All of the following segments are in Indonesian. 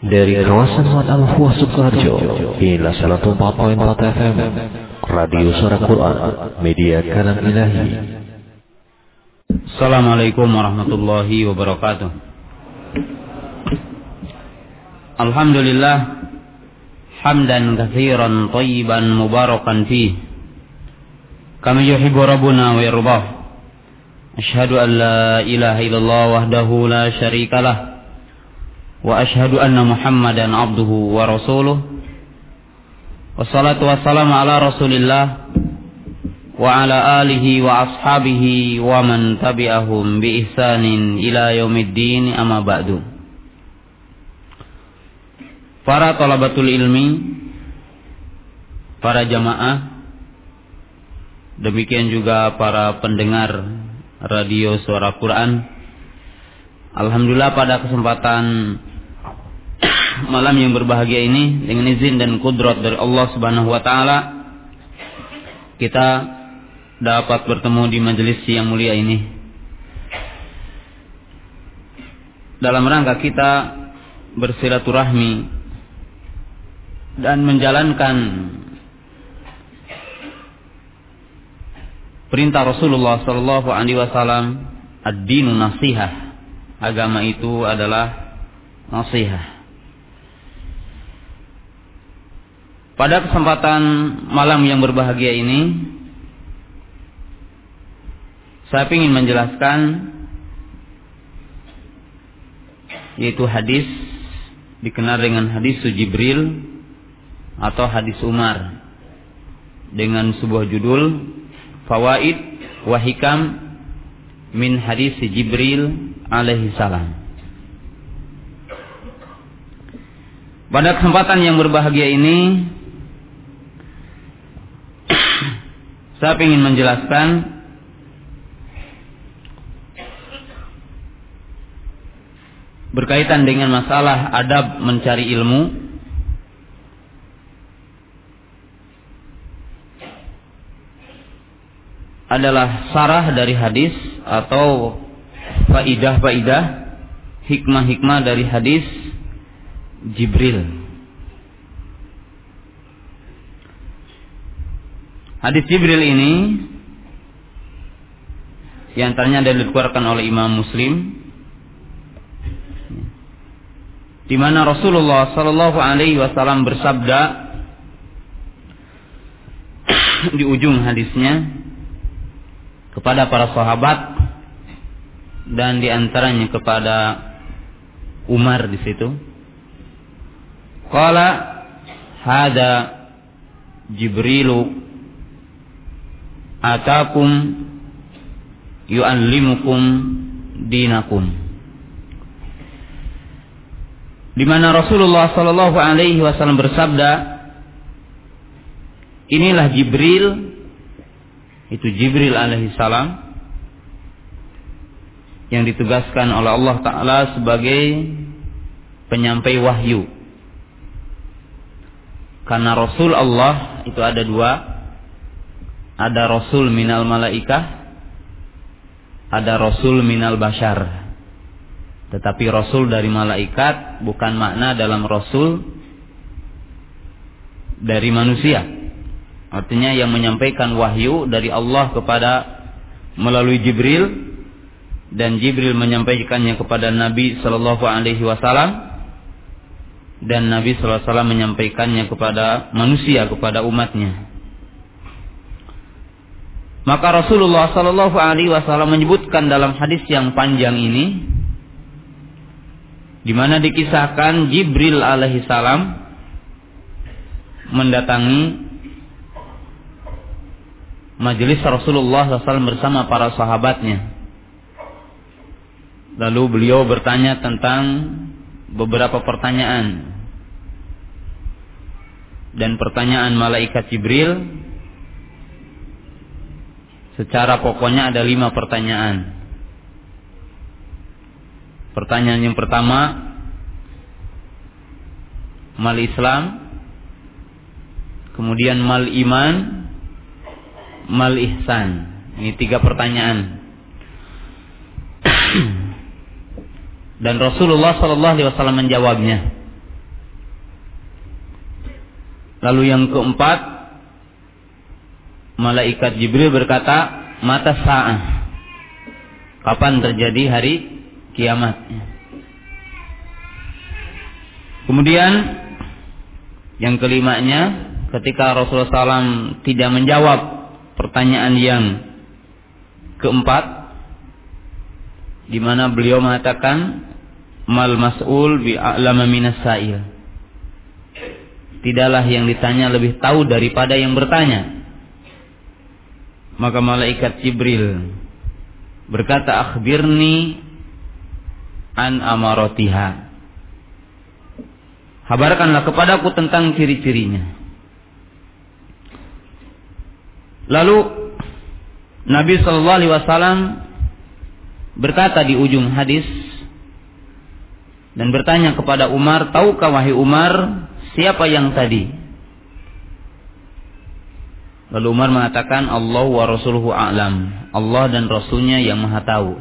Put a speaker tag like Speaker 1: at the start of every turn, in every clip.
Speaker 1: Dari kawasan Wat Al Fuah Sukoharjo, inilah 104.4 FM, Radio Suara Quran, media kalam ilahi.
Speaker 2: Assalamualaikum warahmatullahi wabarakatuh. Alhamdulillah, hamdan kathiran tayyiban mubarakan fi. Kami yuhibbu rabbuna wa yardah. Ashhadu an la ilaha illallah wahdahu la syarikalah. وأشهد أن محمدا عبده ورسوله والصلاة والسلام على رسول الله وعلى آله وأصحابه ومن تبعهم بإحسان إلى يوم الدين أما بعد Para talabatul ilmi Para jamaah Demikian juga para pendengar Radio Suara Quran Alhamdulillah pada kesempatan malam yang berbahagia ini dengan izin dan kudrat dari Allah Subhanahu wa taala kita dapat bertemu di majelis yang mulia ini. Dalam rangka kita bersilaturahmi dan menjalankan perintah Rasulullah sallallahu alaihi wasallam ad-dinu nasihah. Agama itu adalah nasihat. Pada kesempatan malam yang berbahagia ini, saya ingin menjelaskan yaitu hadis dikenal dengan hadis Jibril atau hadis Umar dengan sebuah judul Fawaid wa Hikam min hadis Jibril alaihi salam. Pada kesempatan yang berbahagia ini Saya ingin menjelaskan berkaitan dengan masalah adab mencari ilmu. Adalah sarah dari hadis atau faidah-faidah hikmah-hikmah dari hadis Jibril Hadis Jibril ini yang antaranya ada dikeluarkan oleh Imam Muslim di mana Rasulullah Shallallahu Alaihi Wasallam bersabda di ujung hadisnya kepada para sahabat dan di antaranya kepada Umar di situ. Kala hada Jibrilu atakum yu'allimukum dinakum. Di mana Rasulullah Shallallahu alaihi wasallam bersabda inilah Jibril itu Jibril alaihi salam yang ditugaskan oleh Allah taala sebagai penyampai wahyu. Karena Rasul Allah itu ada dua ada rasul minal malaikah, ada rasul minal bashar. Tetapi rasul dari malaikat bukan makna dalam rasul dari manusia. Artinya yang menyampaikan wahyu dari Allah kepada melalui Jibril dan Jibril menyampaikannya kepada Nabi Shallallahu Alaihi Wasallam dan Nabi Shallallahu Alaihi Wasallam menyampaikannya kepada manusia kepada umatnya. Maka Rasulullah Shallallahu Alaihi Wasallam menyebutkan dalam hadis yang panjang ini, di mana dikisahkan Jibril alaihi salam mendatangi majelis Rasulullah SAW bersama para sahabatnya. Lalu beliau bertanya tentang beberapa pertanyaan. Dan pertanyaan malaikat Jibril Secara pokoknya ada lima pertanyaan. Pertanyaan yang pertama, mal Islam, kemudian mal iman, mal ihsan. Ini tiga pertanyaan. Dan Rasulullah Shallallahu Alaihi Wasallam menjawabnya. Lalu yang keempat, malaikat Jibril berkata, mata sa'ah. Kapan terjadi hari kiamat? Kemudian yang kelimanya, ketika Rasulullah SAW tidak menjawab pertanyaan yang keempat, di mana beliau mengatakan mal mas'ul bi a'lama minas sa'il. Tidaklah yang ditanya lebih tahu daripada yang bertanya. Maka malaikat Jibril berkata akhbirni an amarotiha. Kabarkanlah kepadaku tentang ciri-cirinya. Lalu Nabi Shallallahu Alaihi Wasallam berkata di ujung hadis dan bertanya kepada Umar, tahukah wahai Umar siapa yang tadi? Lalu Umar mengatakan Allah wa Rasuluhu a'lam. Allah dan Rasulnya yang maha tahu.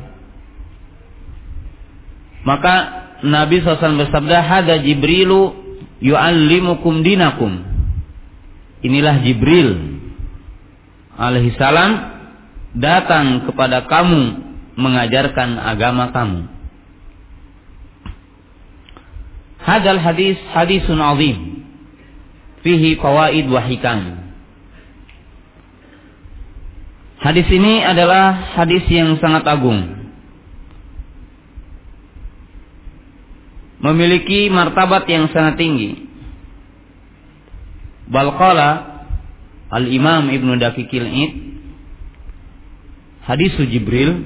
Speaker 2: Maka Nabi SAW bersabda, Hada Jibrilu yu'allimukum dinakum. Inilah Jibril alaihi salam datang kepada kamu mengajarkan agama kamu. Hadal hadis hadisun azim. Fihi fawaid wa hikam. Hadis ini adalah hadis yang sangat agung. Memiliki martabat yang sangat tinggi. Balqala Al-Imam Ibnu Daqiqil Id Hadis Jibril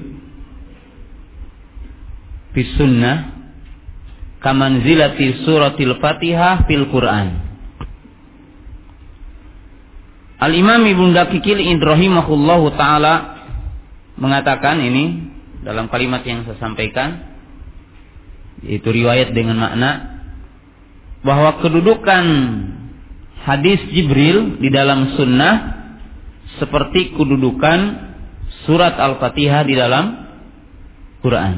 Speaker 2: fi sunnah kamanzilati suratil Fatihah fil Quran. Al-Imam Ibnu Daqiqil Ibrahimahullahu taala mengatakan ini dalam kalimat yang saya sampaikan yaitu riwayat dengan makna bahwa kedudukan hadis Jibril di dalam sunnah seperti kedudukan surat Al-Fatihah di dalam Quran.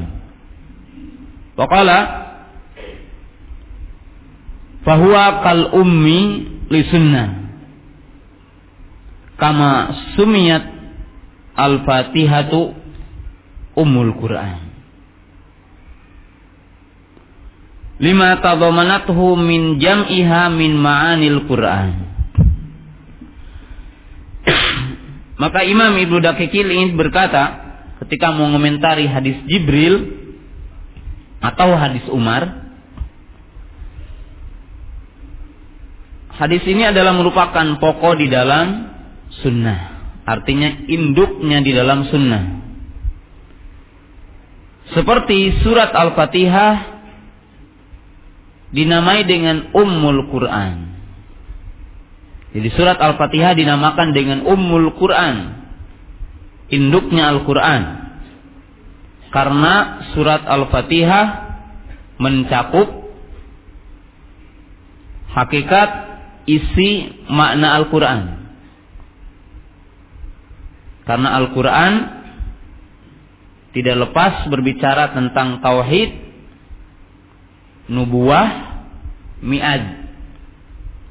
Speaker 2: Waqala fahuwa kal ummi li sunnah kama sumiyat al-fatihatu umul Quran. Lima tadamanathu min jam'iha min ma'anil Quran. Maka Imam Ibnu Daqiqil ini berkata ketika mau mengomentari hadis Jibril atau hadis Umar Hadis ini adalah merupakan pokok di dalam sunnah. Artinya induknya di dalam sunnah. Seperti surat Al-Fatihah dinamai dengan Ummul Quran. Jadi surat Al-Fatihah dinamakan dengan Ummul Quran. Induknya Al-Quran. Karena surat Al-Fatihah mencakup hakikat isi makna Al-Quran. Karena Al-Quran tidak lepas berbicara tentang tauhid, nubuah, mi'ad.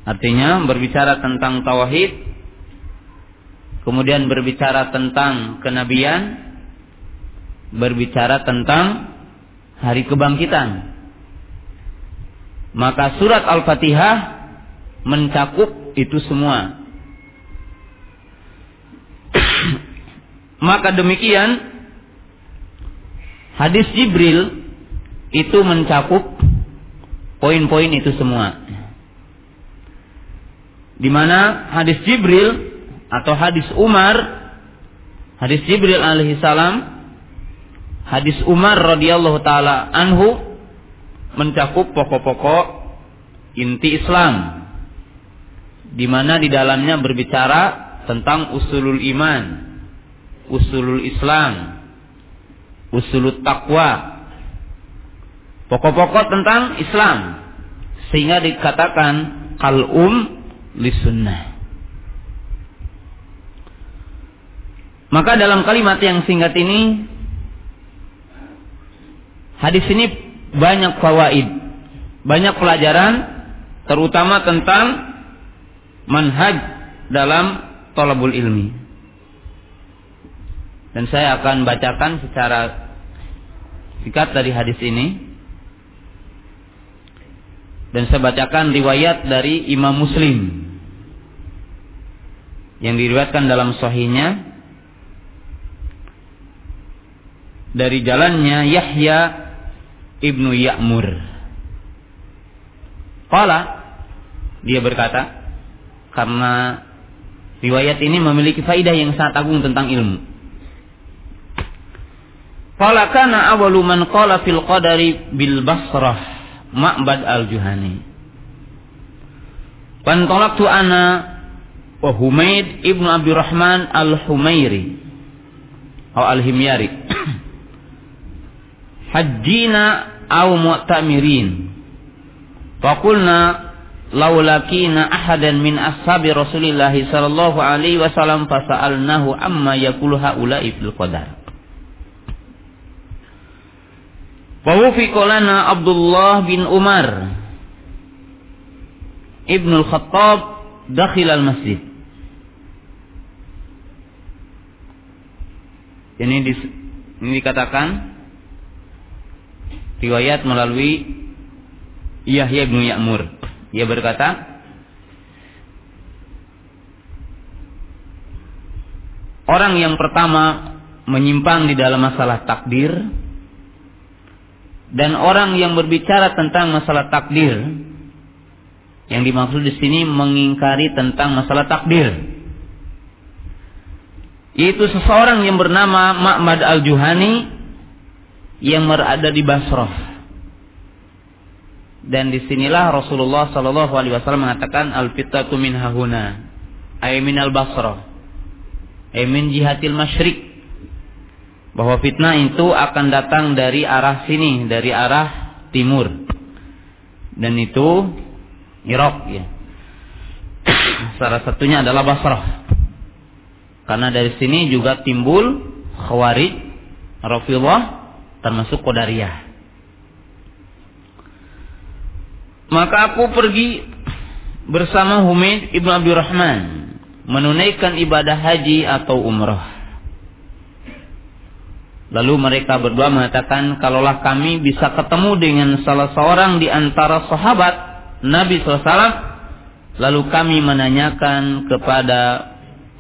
Speaker 2: Artinya berbicara tentang tauhid, kemudian berbicara tentang kenabian, berbicara tentang hari kebangkitan. Maka surat Al-Fatihah mencakup itu semua. Maka demikian hadis Jibril itu mencakup poin-poin itu semua. Di mana hadis Jibril atau hadis Umar, hadis Jibril alaihi salam, hadis Umar radhiyallahu taala anhu mencakup pokok-pokok inti Islam di mana di dalamnya berbicara tentang usulul iman, usulul Islam, usulul takwa, pokok-pokok tentang Islam, sehingga dikatakan kalum li sunnah. Maka dalam kalimat yang singkat ini hadis ini banyak fawaid, banyak pelajaran terutama tentang manhaj dalam tolabul ilmi. Dan saya akan bacakan secara singkat dari hadis ini. Dan saya bacakan riwayat dari Imam Muslim yang diriwayatkan dalam sahihnya dari jalannya Yahya ibnu Ya'mur. Qala dia berkata karena riwayat ini memiliki faidah yang sangat agung tentang ilmu. Qala kana awalu man qala fil qadari bil Basrah Ma'bad al-Juhani. Pantolaktu ana wa Humaid ibnu Abdurrahman al-Humairi atau al-Himyari. Hajjina aw mu'tamirin. Faqulna laulakina ahadan min ashabi Rasulillah sallallahu alaihi wasallam fasa'alnahu amma yaqulu haula'i fil qadar. Wa lana Abdullah bin Umar Ibnu Khattab dakhil al-masjid. Ini di, ini dikatakan riwayat melalui Yahya bin Ya'mur. Dia berkata, orang yang pertama menyimpang di dalam masalah takdir dan orang yang berbicara tentang masalah takdir yang dimaksud di sini mengingkari tentang masalah takdir. Yaitu seseorang yang bernama Ma'mad Al-Juhani yang berada di Basrah. Dan di sinilah Rasulullah Shallallahu Alaihi Wasallam mengatakan al fitatu min hahuna, al basra, ay min jihatil masyrik, bahwa fitnah itu akan datang dari arah sini, dari arah timur, dan itu Irak ya. Salah satunya adalah Basrah. Karena dari sini juga timbul Khawarij, Rafidhah, termasuk Qadariyah. Maka aku pergi bersama Humaid ibnu Abdurrahman menunaikan ibadah haji atau umrah. Lalu mereka berdua mengatakan, kalaulah kami bisa ketemu dengan salah seorang di antara sahabat Nabi SAW, lalu kami menanyakan kepada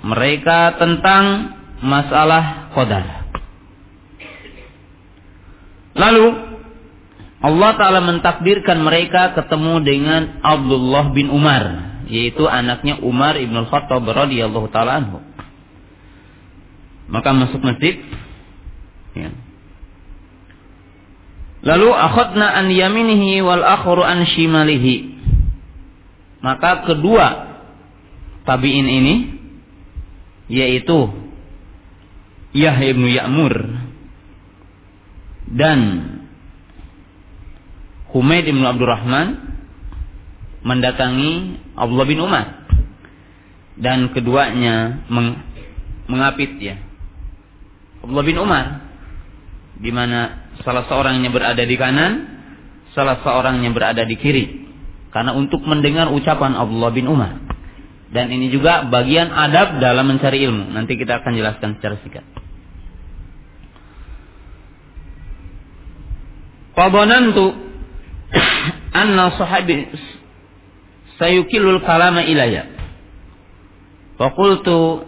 Speaker 2: mereka tentang masalah qadar. Lalu Allah Ta'ala mentakdirkan mereka ketemu dengan Abdullah bin Umar. Yaitu anaknya Umar ibn Khattab radhiyallahu ta'ala anhu. Maka masuk masjid. Ya. Lalu akhadna an yaminihi wal akhru an shimalihi. Maka kedua tabi'in ini yaitu Yahya bin Ya'mur dan Humaid bin Abdurrahman mendatangi Abdullah bin Umar dan keduanya meng, mengapit ya Abdullah bin Umar di mana salah seorangnya berada di kanan salah seorangnya berada di kiri. Karena untuk mendengar ucapan Abdullah bin Umar. Dan ini juga bagian adab dalam mencari ilmu. Nanti kita akan jelaskan secara singkat. Fadhanantu anna sahabi sayukilul kalama ilaya. Fakultu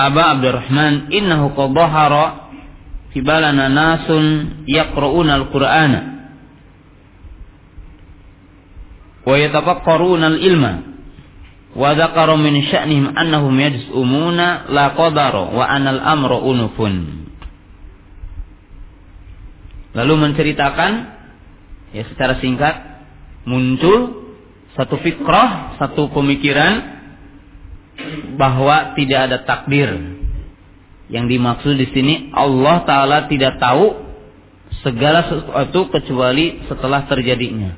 Speaker 2: Aba Abdurrahman innahu qad dhahara fi balana nasun yaqra'una al-Qur'ana wa yatafakkaruna al-ilma wa dzakara min sya'nihim annahum yajzumuna la qadara wa anal amru unufun. Lalu menceritakan ya secara singkat muncul satu fikrah, satu pemikiran bahwa tidak ada takdir. Yang dimaksud di sini Allah taala tidak tahu segala sesuatu kecuali setelah terjadinya.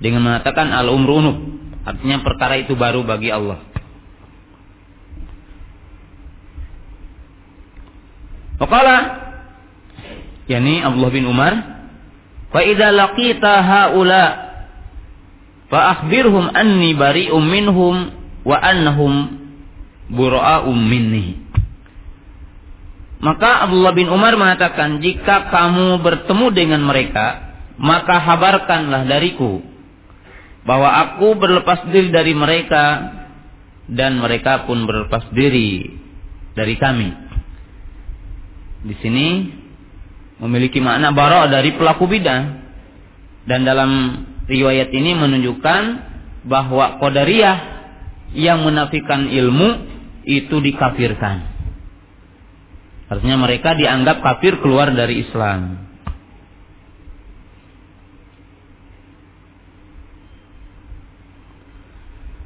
Speaker 2: Dengan mengatakan al umrunub, artinya perkara itu baru bagi Allah. Maka yakni Abdullah bin Umar, "Fa idza laqita haula Fa akhbirhum anni bari'um minhum wa annahum bura'um minni. Maka Abdullah bin Umar mengatakan, jika kamu bertemu dengan mereka, maka habarkanlah dariku bahwa aku berlepas diri dari mereka dan mereka pun berlepas diri dari kami. Di sini memiliki makna bara dari pelaku bidah dan dalam riwayat ini menunjukkan bahwa qadariyah yang menafikan ilmu itu dikafirkan. Artinya mereka dianggap kafir keluar dari Islam.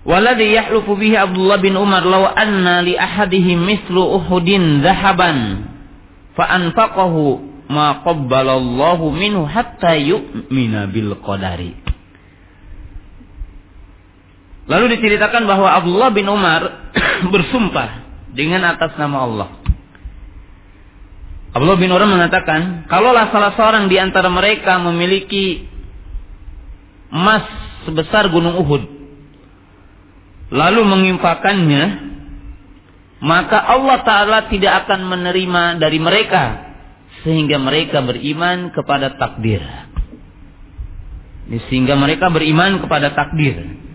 Speaker 2: Waladhi yahlufu bihi Abdullah bin Umar law anna li ahadihim mislu Uhudin dhahaban fa anfaqahu ma qabbalallahu minhu hatta yu'mina bil qadari. Lalu diceritakan bahwa Abdullah bin Umar bersumpah dengan atas nama Allah. Abdullah bin Umar mengatakan, kalaulah salah seorang di antara mereka memiliki emas sebesar gunung Uhud, lalu mengimpakannya, maka Allah Ta'ala tidak akan menerima dari mereka, sehingga mereka beriman kepada takdir. Sehingga mereka beriman kepada takdir.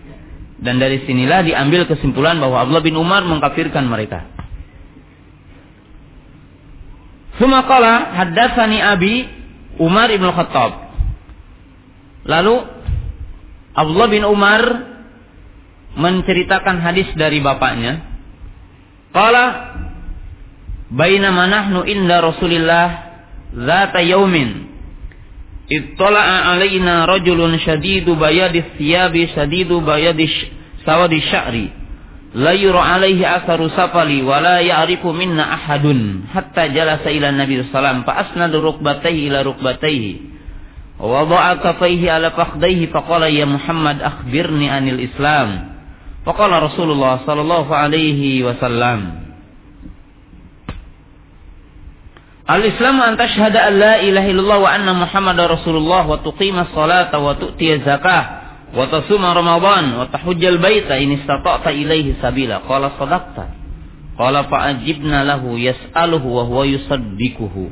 Speaker 2: Dan dari sinilah diambil kesimpulan bahwa Abdullah bin Umar mengkafirkan mereka. Sumakala haddatsani abi Umar ibn Khattab. Lalu Abdullah bin Umar menceritakan hadis dari bapaknya. Qala bainama nahnu inda Rasulillah zata yaumin ittala'a alaina rajulun shadidu bayadi thiyabi shadidu bayadi sawadi sya'ri la yura alaihi asaru safali wa la ya'rifu minna ahadun hatta jalasa ila nabi sallam fa asnadu rukbatayhi ila rukbatayhi wa wada'a kafayhi ala fakhdayhi faqala ya Muhammad akhbirni anil Islam faqala Rasulullah sallallahu alaihi wasallam Al-Islam an tashhada an la ilaha illallah wa anna Muhammadar Rasulullah wa tuqima salata wa tu'tiya zakah wa tasuma ramadan wa tahujjal baita in istata'ta ilaihi sabila qala sadaqta qala fa'ajibna lahu yas'aluhu wa huwa yusaddiquhu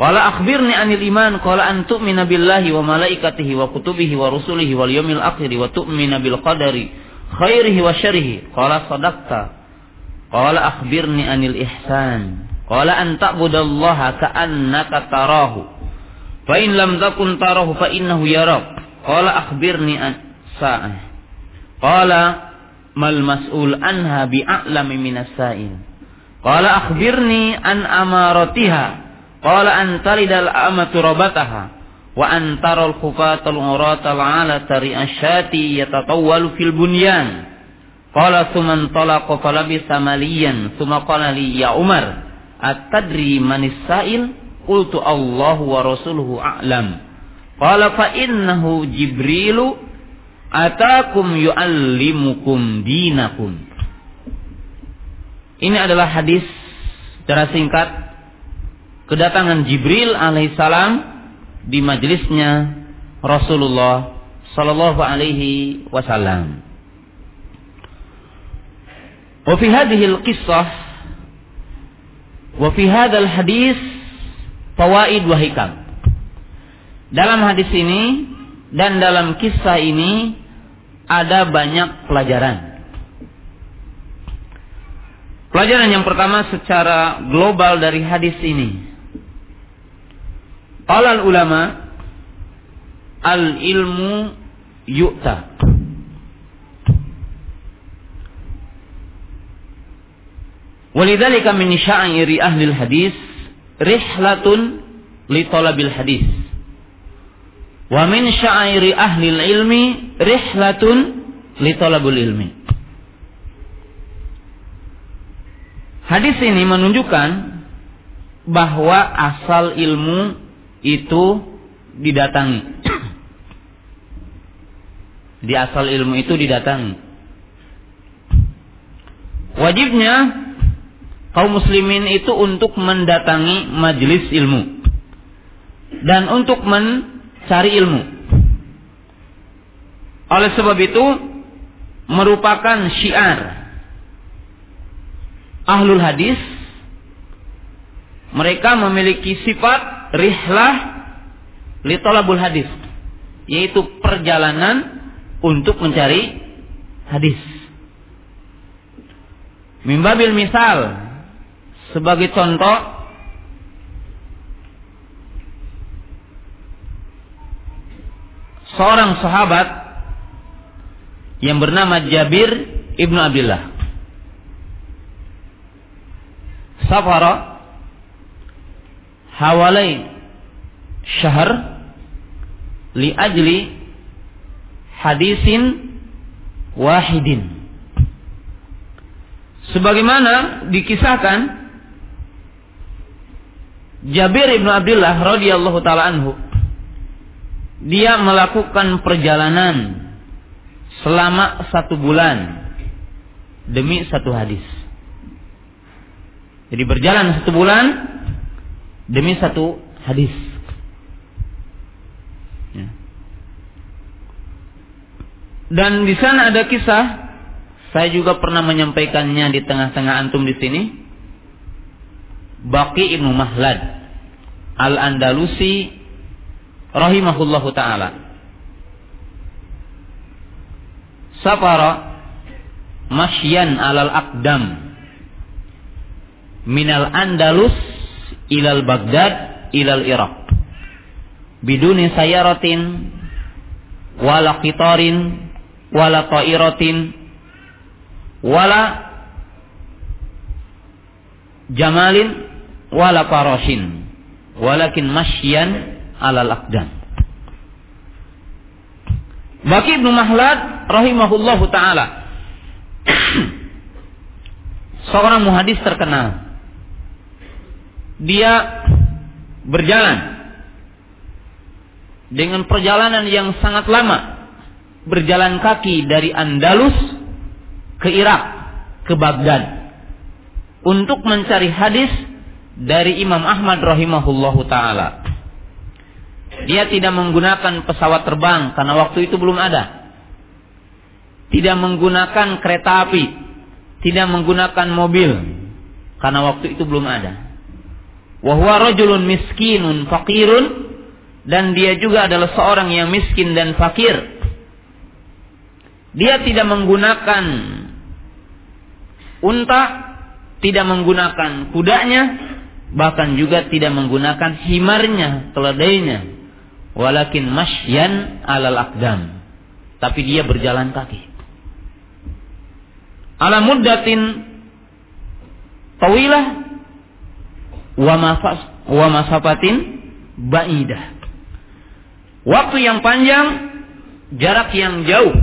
Speaker 2: qala akhbirni anil iman qala an tu'mina billahi wa malaikatihi wa kutubihi wa rusulihi wal yawmil akhir wa tu'mina bil qadari khairihi wa syarrihi qala sadaqta qala akhbirni anil ihsan qala an ta'budallaha ka'annaka tarahu fa in lam takun tarahu fa innahu yarak Qala akhbirni an sa'ah. Qala mal mas'ul anha bi'a'lami minas sa'il. Qala akhbirni an amaratiha. Qala an talidal amatu rabataha. Wa an taral khufatal uratal ala tari asyati yatatawwalu fil bunyan. Qala thuman talaqa falabisa maliyan. Thumma qala li ya Umar. At-tadri manis sa'il? Qultu Allahu wa rasuluhu a'lam. Qala fa innahu Jibrilu atakum yuallimukum dinakum. Ini adalah hadis secara singkat kedatangan Jibril alaihissalam di majelisnya Rasulullah sallallahu alaihi wasallam. Wa fi hadhihi al-qissah wa fi hadis fawaid wa hikam. Dalam hadis ini dan dalam kisah ini ada banyak pelajaran. Pelajaran yang pertama secara global dari hadis ini. Qala ulama al ilmu yu'ta. Walidzalika min sya'iri ahli hadis rihlatun li talabil hadis. Wa min syairi ahli ilmi rihlatun li talabul ilmi. Hadis ini menunjukkan bahwa asal ilmu itu didatangi. Di asal ilmu itu didatangi. Wajibnya kaum muslimin itu untuk mendatangi majelis ilmu. Dan untuk men cari ilmu. Oleh sebab itu merupakan syiar ahlul hadis mereka memiliki sifat rihlah li hadis yaitu perjalanan untuk mencari hadis. Mimbabil misal sebagai contoh seorang sahabat yang bernama Jabir ibnu Abdullah. Safara hawalai syahr li ajli hadisin wahidin. Sebagaimana dikisahkan Jabir ibnu Abdullah radhiyallahu taala anhu dia melakukan perjalanan selama satu bulan demi satu hadis. Jadi berjalan satu bulan demi satu hadis. Dan di sana ada kisah, saya juga pernah menyampaikannya di tengah-tengah antum di sini. Baqi Ibnu Mahlad Al-Andalusi rahimahullahu taala. Safara masyan alal aqdam minal Andalus ilal Baghdad ilal Irak biduni sayaratin wala qitarin wala ta'iratin wala jamalin wala farashin walakin masyian alal aqdam. Baki Ibnu Mahlad rahimahullahu taala. Seorang muhadis terkenal. Dia berjalan dengan perjalanan yang sangat lama. Berjalan kaki dari Andalus ke Irak, ke Baghdad untuk mencari hadis dari Imam Ahmad rahimahullahu taala. Dia tidak menggunakan pesawat terbang karena waktu itu belum ada. Tidak menggunakan kereta api, tidak menggunakan mobil karena waktu itu belum ada. Wahwa rajulun miskinun fakirun dan dia juga adalah seorang yang miskin dan fakir dia tidak menggunakan unta, tidak menggunakan kudanya, bahkan juga tidak menggunakan himarnya, keledainya. Walakin masyan alal akdam. Tapi dia berjalan kaki. Ala muddatin tawilah wa masafatin ba'idah. Waktu yang panjang, jarak yang jauh.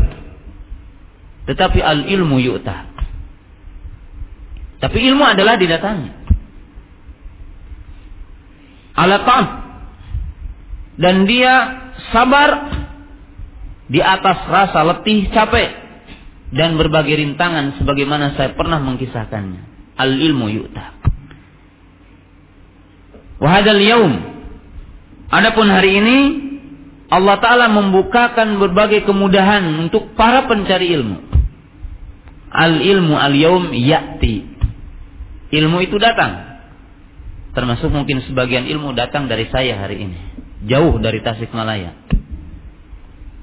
Speaker 2: Tetapi al ilmu yu'ta. Tapi ilmu adalah didatangi. Alatam. Dan dia sabar di atas rasa letih capek dan berbagai rintangan sebagaimana saya pernah mengkisahkannya. Al ilmu yu'ta. Wahadal yaum. Adapun hari ini Allah Ta'ala membukakan berbagai kemudahan untuk para pencari ilmu. Al ilmu al yaum yakti. Ilmu itu datang. Termasuk mungkin sebagian ilmu datang dari saya hari ini. Jauh dari Tasikmalaya.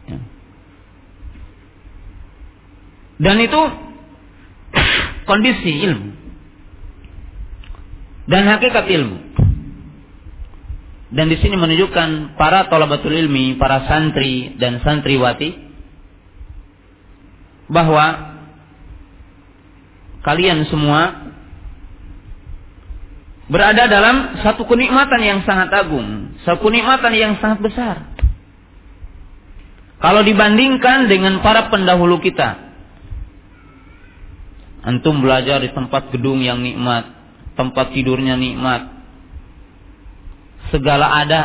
Speaker 2: Ya. Dan itu kondisi ilmu. Dan hakikat ilmu. Dan di sini menunjukkan para tolabatul ilmi, para santri dan santriwati bahwa kalian semua berada dalam satu kenikmatan yang sangat agung, satu kenikmatan yang sangat besar. Kalau dibandingkan dengan para pendahulu kita, antum belajar di tempat gedung yang nikmat, tempat tidurnya nikmat, segala ada,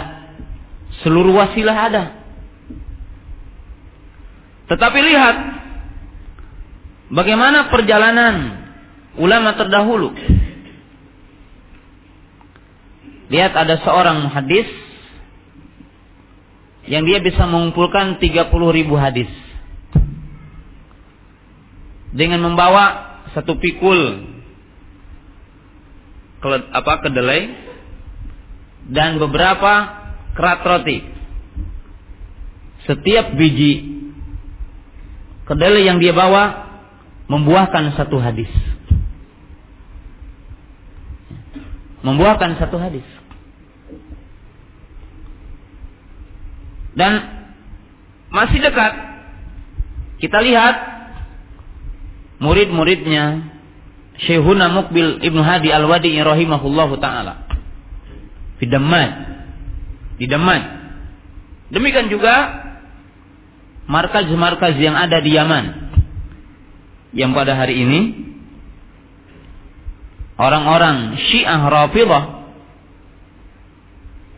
Speaker 2: seluruh wasilah ada. Tetapi lihat bagaimana perjalanan ulama terdahulu. Lihat ada seorang hadis yang dia bisa mengumpulkan 30 ribu hadis. dengan membawa satu pikul apa kedelai dan beberapa kerat roti. Setiap biji kedelai yang dia bawa membuahkan satu hadis. Membuahkan satu hadis. Dan masih dekat kita lihat murid-muridnya Syekhuna Mukbil Ibnu Hadi Al-Wadi rahimahullahu taala. Di Daman. Di Daman. Demikian juga markaz-markaz yang ada di Yaman. Yang pada hari ini orang-orang Syiah Rafidhah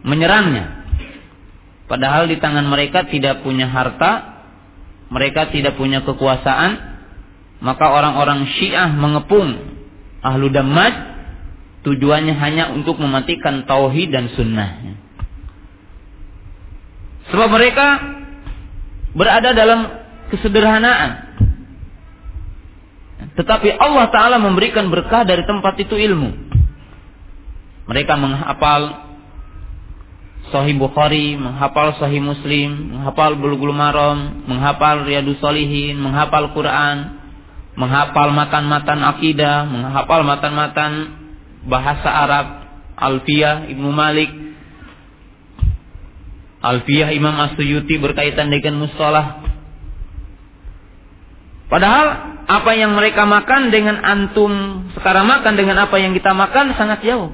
Speaker 2: menyerangnya. Padahal di tangan mereka tidak punya harta, mereka tidak punya kekuasaan, maka orang-orang Syiah mengepung ahlu Damaj tujuannya hanya untuk mematikan tauhid dan sunnah. Sebab mereka berada dalam kesederhanaan. Tetapi Allah Ta'ala memberikan berkah dari tempat itu ilmu. Mereka menghafal Sahih Bukhari, menghafal Sahih Muslim, menghafal Bulughul Maram, menghafal Riyadus Salihin, menghafal Quran, menghafal matan-matan akidah, menghafal matan-matan bahasa Arab, Alfiyah Ibnu Malik, Alfiyah Imam Asyuyuti berkaitan dengan mustalah. Padahal apa yang mereka makan dengan antum sekarang makan dengan apa yang kita makan sangat jauh.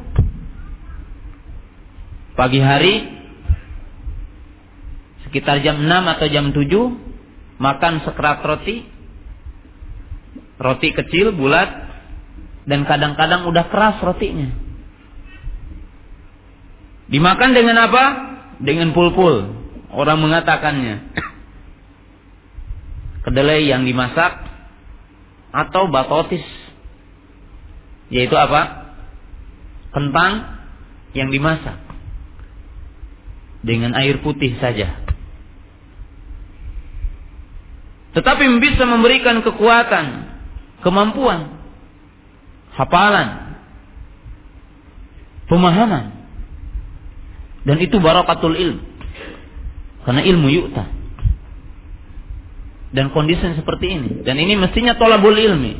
Speaker 2: Pagi hari sekitar jam 6 atau jam 7 makan sekerat roti Roti kecil, bulat, dan kadang-kadang udah keras rotinya. Dimakan dengan apa? Dengan pulpul. Orang mengatakannya. Kedelai yang dimasak atau batotis. Yaitu apa? Kentang yang dimasak dengan air putih saja. Tetapi bisa memberikan kekuatan kemampuan, hafalan, pemahaman. Dan itu barakatul ilm. Karena ilmu yu'ta. Dan kondisi seperti ini. Dan ini mestinya tolabul ilmi.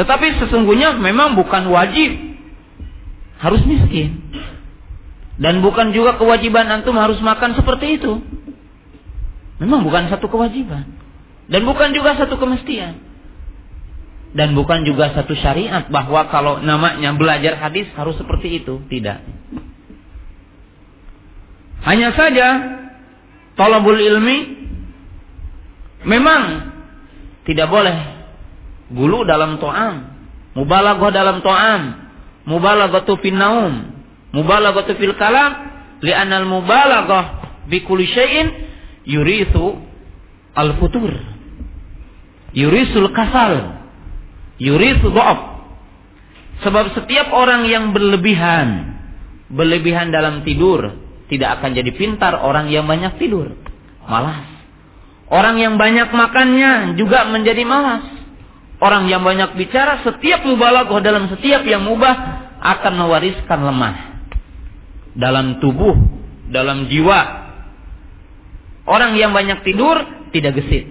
Speaker 2: Tetapi sesungguhnya memang bukan wajib. Harus miskin. Dan bukan juga kewajiban antum harus makan seperti itu. Memang bukan satu kewajiban. Dan bukan juga satu kemestian. Dan bukan juga satu syariat bahwa kalau namanya belajar hadis harus seperti itu. Tidak. Hanya saja tolabul ilmi memang tidak boleh gulu dalam to'am. Mubalaghah dalam to'am. Mubalaghatu fin naum. Mubalaghatu fil kalam. Li'anal mubalaghah bi kulli syai'in yurithu al-futur yurisul kasal, yurisul do'af. Sebab setiap orang yang berlebihan, berlebihan dalam tidur, tidak akan jadi pintar orang yang banyak tidur. Malas. Orang yang banyak makannya juga menjadi malas. Orang yang banyak bicara, setiap mubalaghah dalam setiap yang mubah akan mewariskan lemah. Dalam tubuh, dalam jiwa. Orang yang banyak tidur tidak gesit.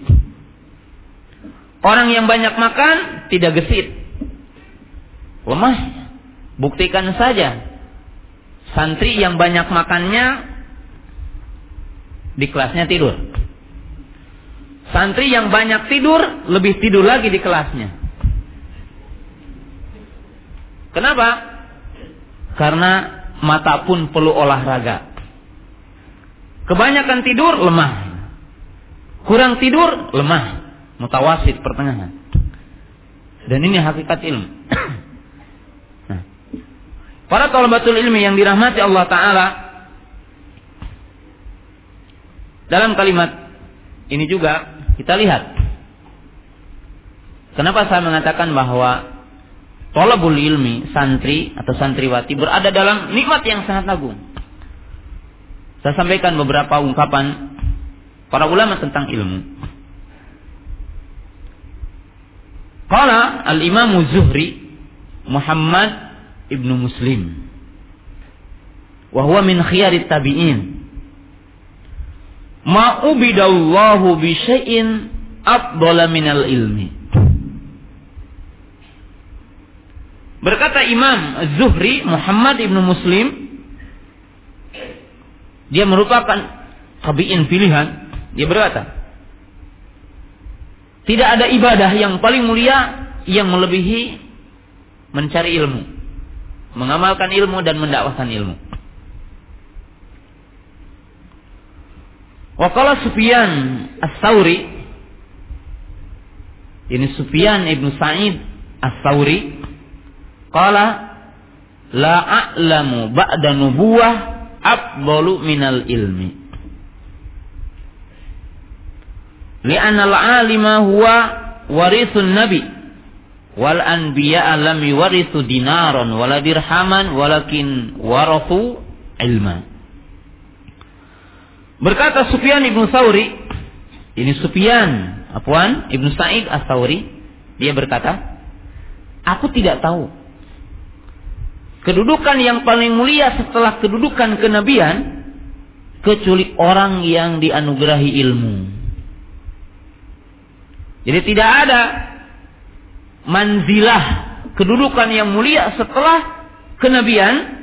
Speaker 2: Orang yang banyak makan tidak gesit. Lemah. Buktikan saja. Santri yang banyak makannya di kelasnya tidur. Santri yang banyak tidur lebih tidur lagi di kelasnya. Kenapa? Karena mata pun perlu olahraga. Kebanyakan tidur lemah. Kurang tidur lemah mutawasid pertengahan. Dan ini hakikat ilmu. nah. Para talabatul ilmi yang dirahmati Allah taala dalam kalimat ini juga kita lihat kenapa saya mengatakan bahwa Tolabul ilmi, santri atau santriwati berada dalam nikmat yang sangat agung. Saya sampaikan beberapa ungkapan para ulama tentang ilmu. Qala al-Imam Zuhri Muhammad ibnu Muslim wa huwa min khiyarit tabi'in ma ubidallahu bi syai'in afdala minal ilmi Berkata Imam Zuhri Muhammad ibnu Muslim dia merupakan tabi'in pilihan dia berkata tidak ada ibadah yang paling mulia yang melebihi mencari ilmu, mengamalkan ilmu dan mendakwahkan ilmu. Wakala Sufyan As-Sauri ini Sufyan ibnu Sa'id As-Sauri qala la a'lamu ba'da nubuwah afdalu minal ilmi. Li'anna al-alima huwa warithun nabi wal anbiya lam yuwarithu dinaran wala dirhaman walakin warathu ilma. Berkata Sufyan ibnu Sauri, ini Sufyan, apuan ibnu Sa'id as-Sauri, dia berkata, aku tidak tahu kedudukan yang paling mulia setelah kedudukan kenabian kecuali orang yang dianugerahi ilmu. Jadi tidak ada manzilah kedudukan yang mulia setelah kenabian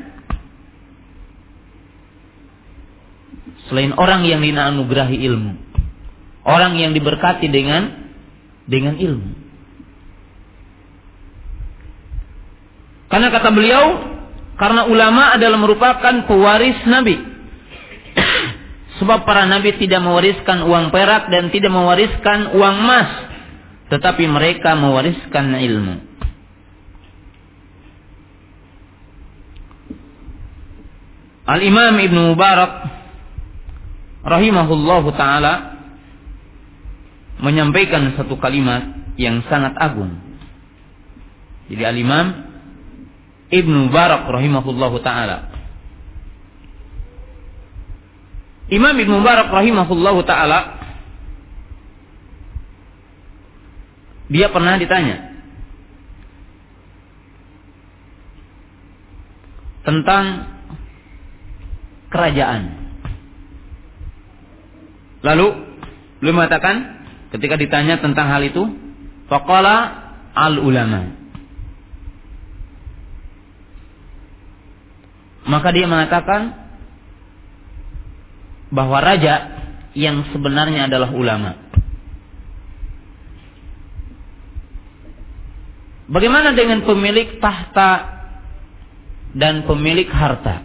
Speaker 2: selain orang yang dianugerahi ilmu. Orang yang diberkati dengan dengan ilmu. Karena kata beliau, karena ulama adalah merupakan pewaris Nabi. Sebab para nabi tidak mewariskan uang perak dan tidak mewariskan uang emas, tetapi mereka mewariskan ilmu. Al-Imam Ibnu Mubarak rahimahullahu taala menyampaikan satu kalimat yang sangat agung. Jadi al-Imam Ibnu Barak rahimahullahu taala Imam Ibnu Barak rahimahullahu taala dia pernah ditanya tentang kerajaan Lalu beliau mengatakan ketika ditanya tentang hal itu, faqala al ulama. Maka dia mengatakan bahwa raja yang sebenarnya adalah ulama. Bagaimana dengan pemilik tahta dan pemilik harta?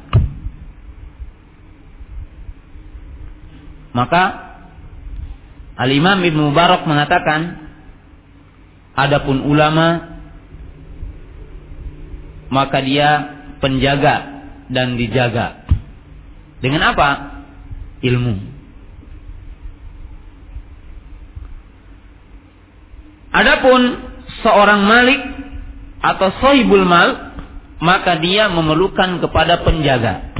Speaker 2: Maka Al-Imam Ibn Mubarak mengatakan adapun ulama maka dia penjaga dan dijaga. Dengan apa? Ilmu. Adapun seorang malik atau sohibul mal maka dia memerlukan kepada penjaga.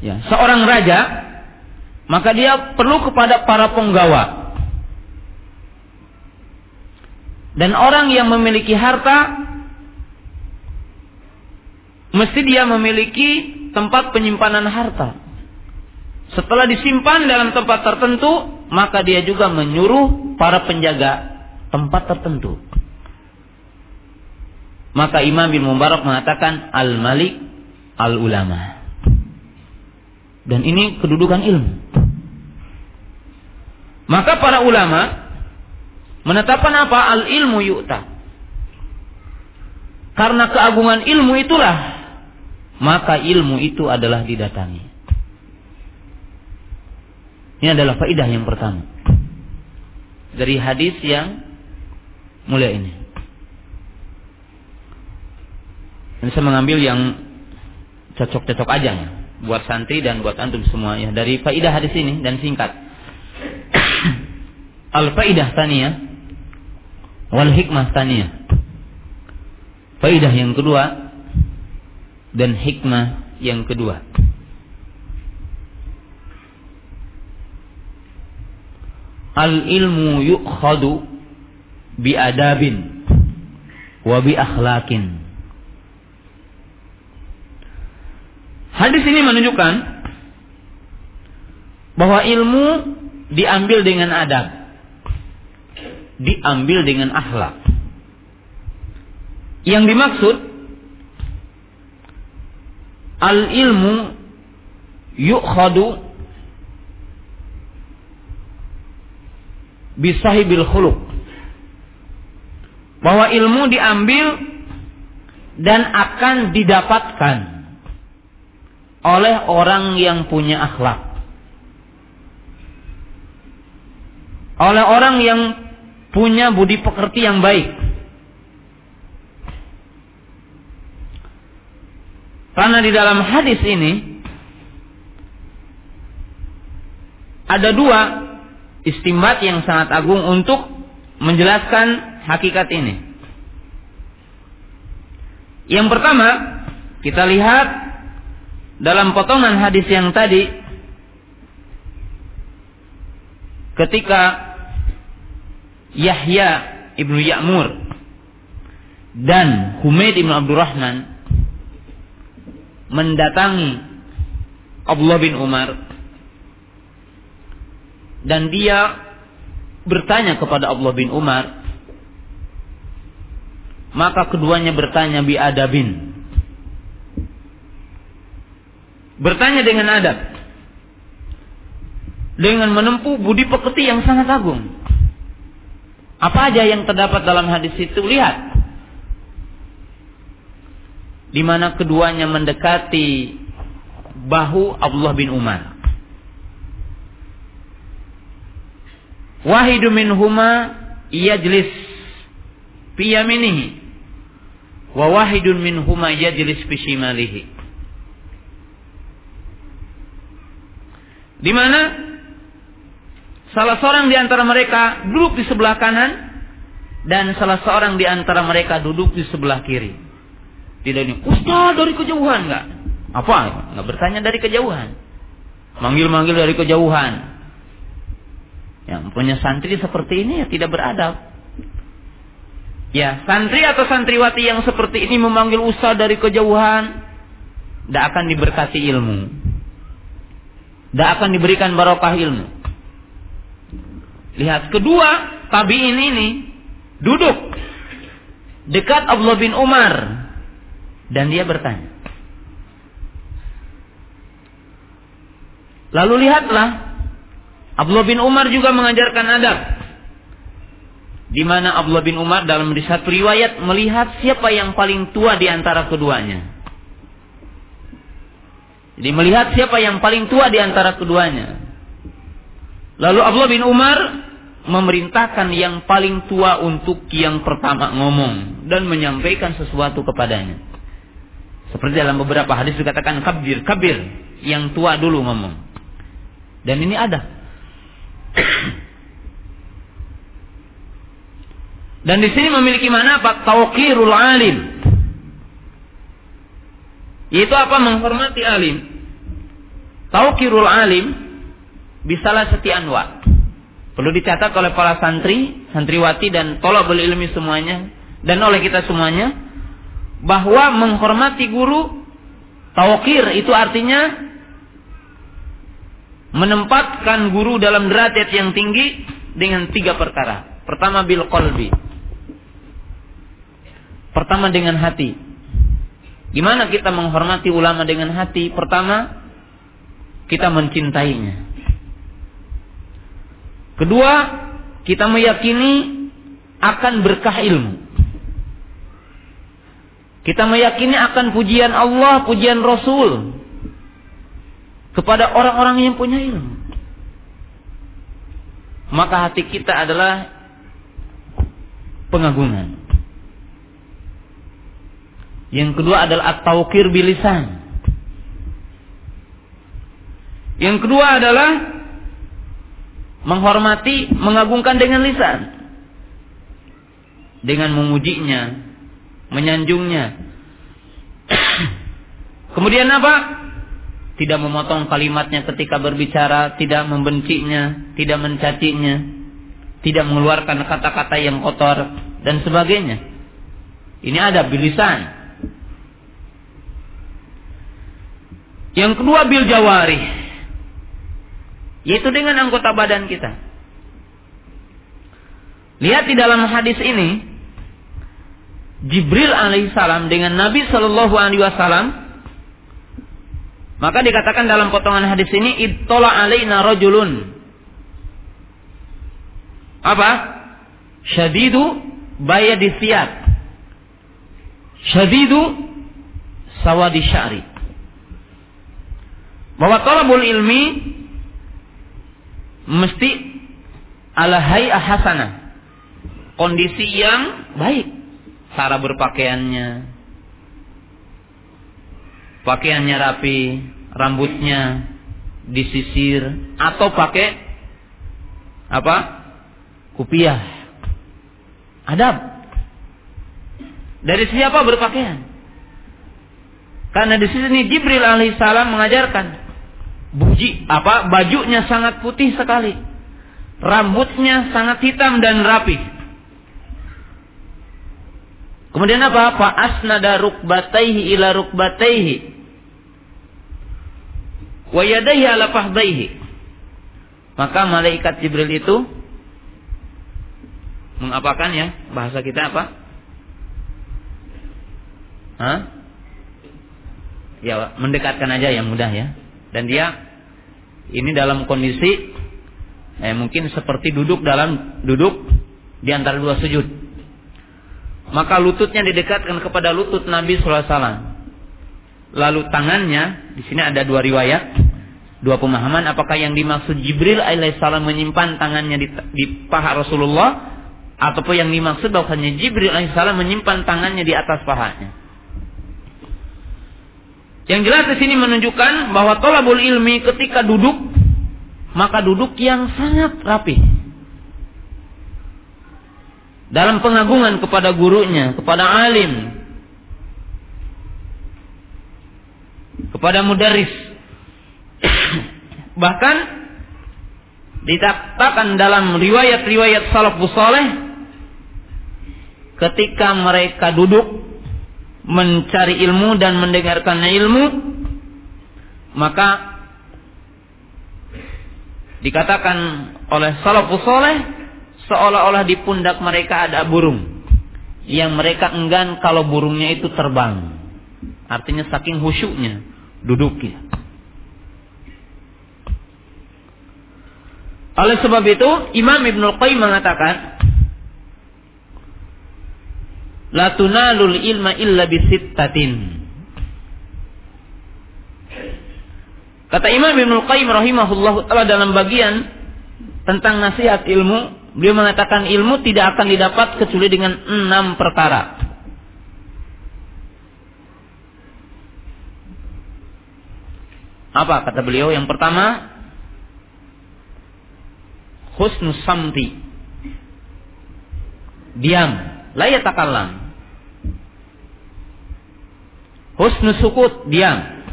Speaker 2: ya, seorang raja, maka dia perlu kepada para penggawa. Dan orang yang memiliki harta, mesti dia memiliki tempat penyimpanan harta. Setelah disimpan dalam tempat tertentu, maka dia juga menyuruh para penjaga tempat tertentu. Maka Imam bin Mubarak mengatakan al-malik al-ulama. Dan ini kedudukan ilmu. Maka para ulama menetapkan apa? Al ilmu yu'ta. Karena keagungan ilmu itulah maka ilmu itu adalah didatangi. Ini adalah faidah yang pertama. Dari hadis yang mulia ini. Ini saya mengambil yang cocok-cocok aja ya buat santri dan buat antum semua ya dari faidah hadis ini dan singkat. Al faidah tania wal hikmah tania. Faidah yang kedua dan hikmah yang kedua. al ilmu yukhadu bi adabin wa bi akhlaqin. Hadis ini menunjukkan bahwa ilmu diambil dengan adab, diambil dengan akhlak. Yang dimaksud al ilmu yukhadu bisahibil khuluq bahwa ilmu diambil dan akan didapatkan oleh orang yang punya akhlak oleh orang yang punya budi pekerti yang baik karena di dalam hadis ini ada dua istimbat yang sangat agung untuk menjelaskan hakikat ini. Yang pertama, kita lihat dalam potongan hadis yang tadi ketika Yahya ibnu Ya'mur dan Humaid ibnu Abdurrahman mendatangi Abdullah bin Umar dan dia bertanya kepada Allah bin Umar maka keduanya bertanya bi adabin. Bertanya dengan adab dengan menempuh budi pekerti yang sangat agung apa aja yang terdapat dalam hadis itu lihat di mana keduanya mendekati bahu Abdullah bin Umar Wahidu minhuma yajlis fi yaminihi wa wahidun minhuma yajlis fi shimalihi. Di mana salah seorang di antara mereka duduk di sebelah kanan dan salah seorang di antara mereka duduk di sebelah kiri. Tidak ini, Ustaz dari kejauhan enggak? Apa? Enggak bertanya dari kejauhan. Manggil-manggil dari kejauhan. Yang punya santri seperti ini ya tidak beradab. Ya, santri atau santriwati yang seperti ini memanggil usaha dari kejauhan, tidak akan diberkati ilmu. Tidak akan diberikan barokah ilmu. Lihat, kedua tabiin ini duduk dekat Abdullah bin Umar dan dia bertanya. Lalu lihatlah Abdullah bin Umar juga mengajarkan adab. Di mana Abdullah bin Umar dalam satu riwayat melihat siapa yang paling tua di antara keduanya. Jadi melihat siapa yang paling tua di antara keduanya. Lalu Abdullah bin Umar memerintahkan yang paling tua untuk yang pertama ngomong dan menyampaikan sesuatu kepadanya. Seperti dalam beberapa hadis dikatakan kabir, kabir, yang tua dulu ngomong. Dan ini ada dan di sini memiliki mana apa? Tauqirul alim. Yaitu apa? Menghormati alim. Tauqirul alim bisalah setian wa. Perlu dicatat oleh para santri, santriwati dan tolak ilmi semuanya dan oleh kita semuanya bahwa menghormati guru tauqir itu artinya menempatkan guru dalam derajat yang tinggi dengan tiga perkara. Pertama bil qalbi. Pertama dengan hati. Gimana kita menghormati ulama dengan hati? Pertama, kita mencintainya. Kedua, kita meyakini akan berkah ilmu. Kita meyakini akan pujian Allah, pujian Rasul kepada orang-orang yang punya ilmu. Maka hati kita adalah pengagungan. Yang kedua adalah at-tawqir bilisan. Yang kedua adalah menghormati, mengagungkan dengan lisan. Dengan memujinya, menyanjungnya. Kemudian apa? tidak memotong kalimatnya ketika berbicara, tidak membencinya, tidak mencacinya. tidak mengeluarkan kata-kata yang kotor dan sebagainya. Ini ada bilisan. Yang kedua bil jawari. Yaitu dengan anggota badan kita. Lihat di dalam hadis ini, Jibril alaihissalam dengan Nabi Shallallahu alaihi wasallam maka dikatakan dalam potongan hadis ini ittola alaina rajulun apa? Syadidu bayadi siyat. Syadidu sawadi syari. Bahwa talabul ilmi mesti ala hay'ah hasanah. Kondisi yang baik. Cara berpakaiannya. Pakaiannya rapi, rambutnya disisir atau pakai apa? kupiah. Adab. Dari siapa berpakaian? Karena di sini Jibril alaihissalam mengajarkan buji apa bajunya sangat putih sekali, rambutnya sangat hitam dan rapi. Kemudian apa? Fa asnada rukbataihi ila rukbataihi wa yadayhi ala fahdaihi. Maka malaikat Jibril itu mengapakan ya bahasa kita apa? Hah? Ya mendekatkan aja yang mudah ya. Dan dia ini dalam kondisi eh, mungkin seperti duduk dalam duduk di antara dua sujud. Maka lututnya didekatkan kepada lutut Nabi SAW. Lalu tangannya, di sini ada dua riwayat, dua pemahaman. Apakah yang dimaksud Jibril alaihissalam menyimpan tangannya di, di paha Rasulullah ataupun yang dimaksud bahwasanya Jibril alaihissalam menyimpan tangannya di atas pahanya. Yang jelas di sini menunjukkan bahwa tolabul ilmi ketika duduk maka duduk yang sangat rapi. Dalam pengagungan kepada gurunya, kepada alim, kepada mudaris. Bahkan dikatakan dalam riwayat-riwayat salafus saleh ketika mereka duduk mencari ilmu dan mendengarkan ilmu maka dikatakan oleh salafus soleh seolah-olah di pundak mereka ada burung. Yang mereka enggan kalau burungnya itu terbang. Artinya saking khusyuknya duduk ya oleh sebab itu Imam Ibnu Qayyim mengatakan La tunalul ilma illa bisittatin. Kata Imam Ibnu Qayyim rahimahullah taala dalam bagian tentang nasihat ilmu, beliau mengatakan ilmu tidak akan didapat kecuali dengan enam perkara. Apa kata beliau? Yang pertama, husnus samti. Diam la yatakallam. Husnul sukut, diam.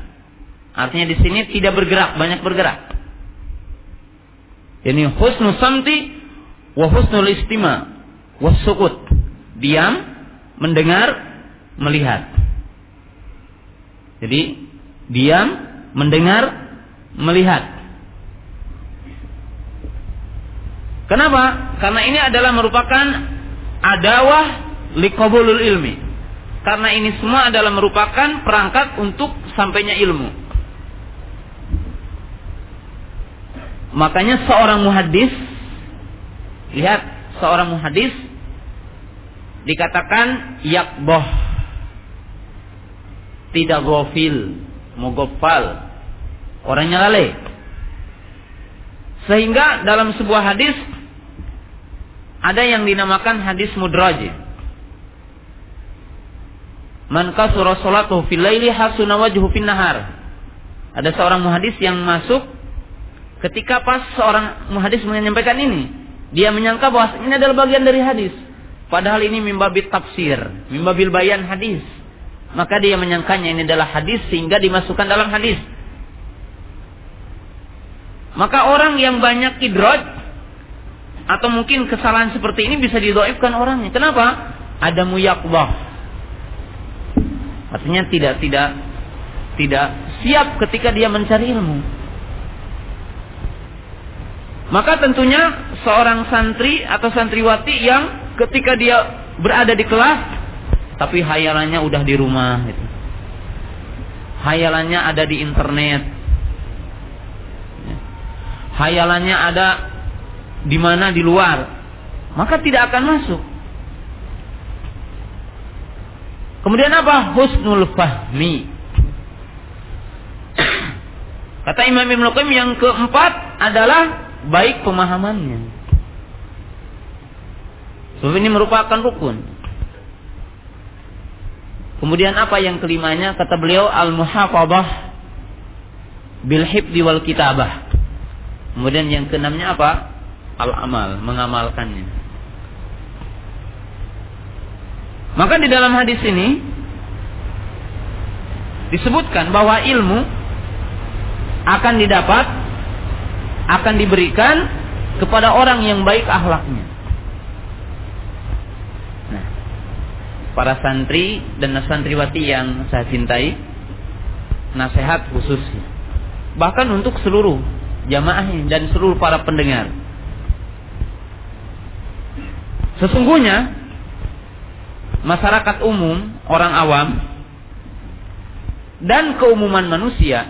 Speaker 2: Artinya di sini tidak bergerak, banyak bergerak. Ini husnul samti wa husnul istima wa sukut. Diam, mendengar, melihat. Jadi diam, mendengar, melihat. Kenapa? Karena ini adalah merupakan adawah liqabulul ilmi. Karena ini semua adalah merupakan perangkat untuk sampainya ilmu. Makanya seorang muhadis lihat seorang muhadis dikatakan yakboh tidak gofil mogopal orangnya lalai sehingga dalam sebuah hadis ada yang dinamakan hadis mudraj. Man kasura salatuhu fil laili hasuna wajhu fin nahar. Ada seorang muhadis yang masuk ketika pas seorang muhadis menyampaikan ini, dia menyangka bahwa ini adalah bagian dari hadis. Padahal ini mimbabil tafsir, mimbabil bayan hadis. Maka dia menyangkanya ini adalah hadis sehingga dimasukkan dalam hadis. Maka orang yang banyak idraj atau mungkin kesalahan seperti ini bisa didoifkan orangnya. Kenapa? Ada muyakbah. Artinya tidak tidak tidak siap ketika dia mencari ilmu. Maka tentunya seorang santri atau santriwati yang ketika dia berada di kelas tapi hayalannya udah di rumah gitu. Hayalannya ada di internet. Hayalannya ada di mana di luar. Maka tidak akan masuk. Kemudian apa? Husnul fahmi. Kata Imam Ibn Qayyim yang keempat adalah baik pemahamannya. Sebab ini merupakan rukun. Kemudian apa yang kelimanya? Kata beliau al-muhafadzah bil hifdi wal kitabah. Kemudian yang keenamnya apa? Al-amal, mengamalkannya. Maka di dalam hadis ini disebutkan bahwa ilmu akan didapat akan diberikan kepada orang yang baik akhlaknya. para santri dan santriwati yang saya cintai nasihat khusus bahkan untuk seluruh jamaah dan seluruh para pendengar sesungguhnya masyarakat umum orang awam dan keumuman manusia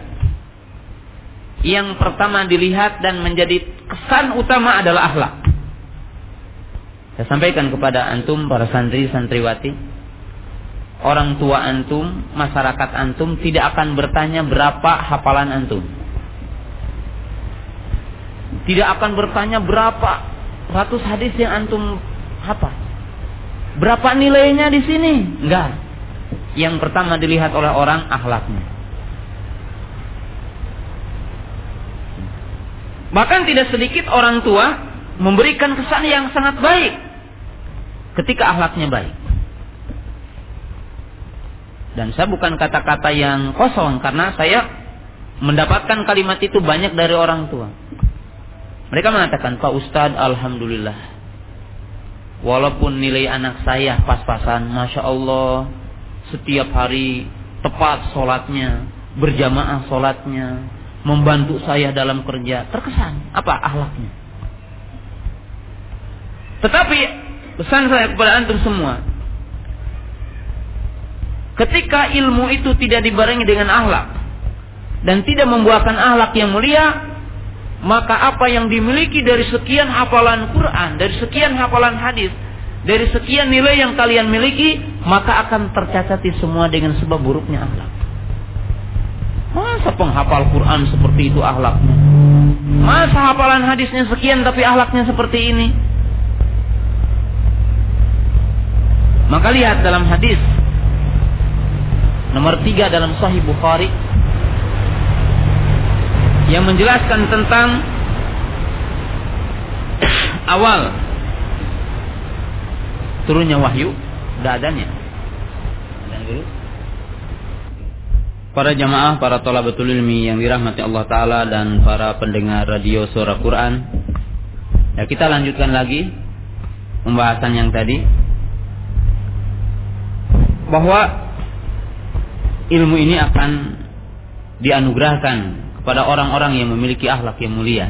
Speaker 2: yang pertama dilihat dan menjadi kesan utama adalah akhlak. Saya sampaikan kepada antum para santri santriwati orang tua antum, masyarakat antum tidak akan bertanya berapa hafalan antum. Tidak akan bertanya berapa ratus hadis yang antum hafal. Berapa nilainya di sini? Enggak. Yang pertama dilihat oleh orang akhlaknya. Bahkan tidak sedikit orang tua memberikan kesan yang sangat baik ketika akhlaknya baik. Dan saya bukan kata-kata yang kosong karena saya mendapatkan kalimat itu banyak dari orang tua. Mereka mengatakan, Pak Ustadz, Alhamdulillah. Walaupun nilai anak saya pas-pasan, Masya Allah, setiap hari tepat sholatnya, berjamaah sholatnya, membantu saya dalam kerja, terkesan. Apa ahlaknya? Tetapi pesan saya kepada antum semua, Ketika ilmu itu tidak dibarengi dengan akhlak dan tidak membuahkan akhlak yang mulia, maka apa yang dimiliki dari sekian hafalan Quran, dari sekian hafalan hadis, dari sekian nilai yang kalian miliki, maka akan tercacati semua dengan sebab buruknya akhlak. Masa penghafal Quran seperti itu akhlaknya? Masa hafalan hadisnya sekian tapi akhlaknya seperti ini? Maka lihat dalam hadis Nomor tiga dalam Sahih Bukhari yang menjelaskan tentang awal turunnya wahyu. Dan dulu. Para jamaah, para betul ilmi yang dirahmati Allah Ta'ala dan para pendengar radio suara Quran. Ya, kita lanjutkan lagi pembahasan yang tadi. Bahwa ilmu ini akan dianugerahkan kepada orang-orang yang memiliki akhlak yang mulia.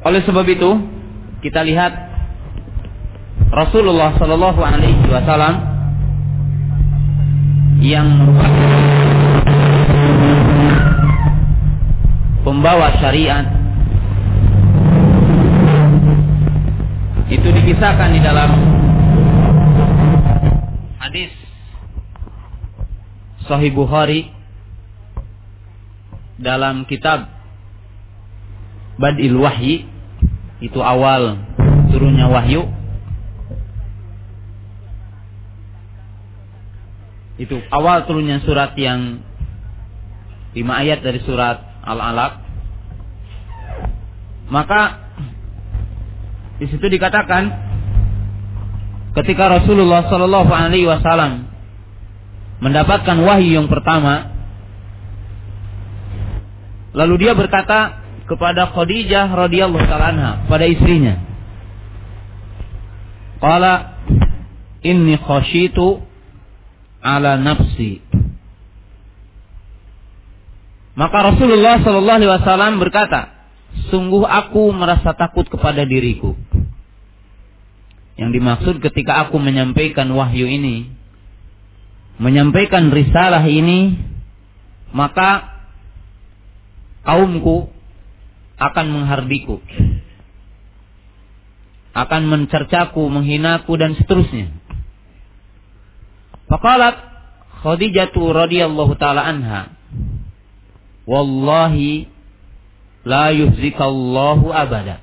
Speaker 2: Oleh sebab itu, kita lihat Rasulullah Shallallahu Alaihi Wasallam yang merupakan pembawa syariat itu dikisahkan di dalam hadis Sahih Bukhari dalam kitab Badil Wahyi. Itu awal turunnya wahyu. Itu awal turunnya surat yang lima ayat dari surat Al-Alaq. Maka di situ dikatakan ketika Rasulullah Shallallahu Alaihi Wasallam mendapatkan wahyu yang pertama, lalu dia berkata, kepada Khadijah radhiyallahu taala pada istrinya. Qala inni khashitu ala nafsi. Maka Rasulullah Shallallahu Alaihi Wasallam berkata, sungguh aku merasa takut kepada diriku. Yang dimaksud ketika aku menyampaikan wahyu ini, menyampaikan risalah ini, maka kaumku akan menghardiku, akan mencercaku, menghinaku dan seterusnya. Faqalat Khadijah radhiyallahu taala anha, "Wallahi la yuhzikallahu abada."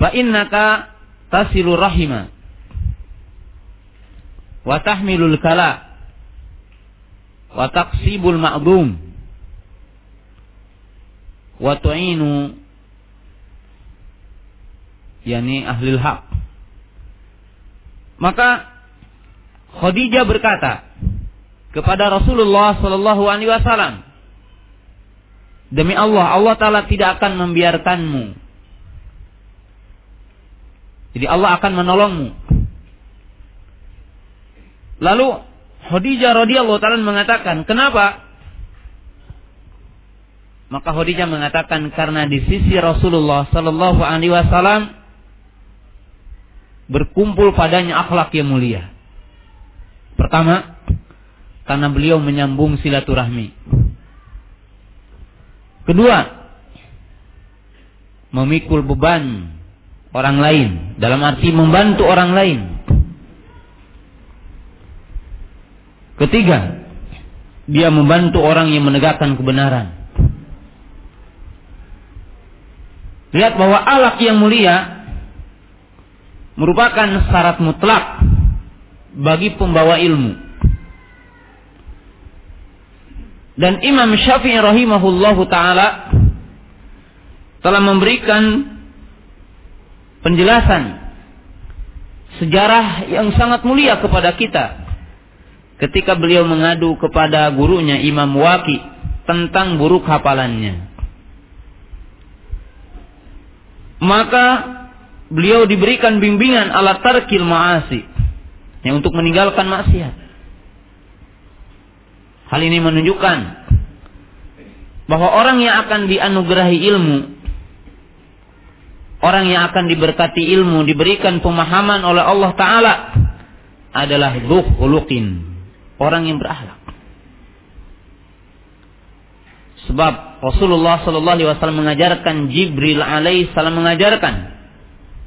Speaker 2: Fa innaka tasilu rahima wa tahmilul kala wa taqsibul ma'dum wa tu'inu yani ahlil haq maka Khadijah berkata kepada Rasulullah Shallallahu Alaihi Wasallam, demi Allah, Allah Taala tidak akan membiarkanmu. Jadi Allah akan menolongmu. Lalu Khadijah radhiyallahu taala mengatakan, "Kenapa?" Maka Khadijah mengatakan karena di sisi Rasulullah sallallahu alaihi wasallam berkumpul padanya akhlak yang mulia. Pertama, karena beliau menyambung silaturahmi. Kedua, memikul beban orang lain dalam arti membantu orang lain. Ketiga, dia membantu orang yang menegakkan kebenaran. Lihat bahwa alak yang mulia merupakan syarat mutlak bagi pembawa ilmu. Dan Imam Syafi'i rahimahullahu taala telah memberikan penjelasan sejarah yang sangat mulia kepada kita ketika beliau mengadu kepada gurunya Imam Waki tentang buruk hafalannya. Maka beliau diberikan bimbingan alat tarkil ma'asi yang untuk meninggalkan maksiat. Hal ini menunjukkan bahwa orang yang akan dianugerahi ilmu, orang yang akan diberkati ilmu, diberikan pemahaman oleh Allah Ta'ala adalah ulukin, orang yang berakhlak. Sebab Rasulullah Sallallahu Alaihi Wasallam mengajarkan Jibril alaihissalam mengajarkan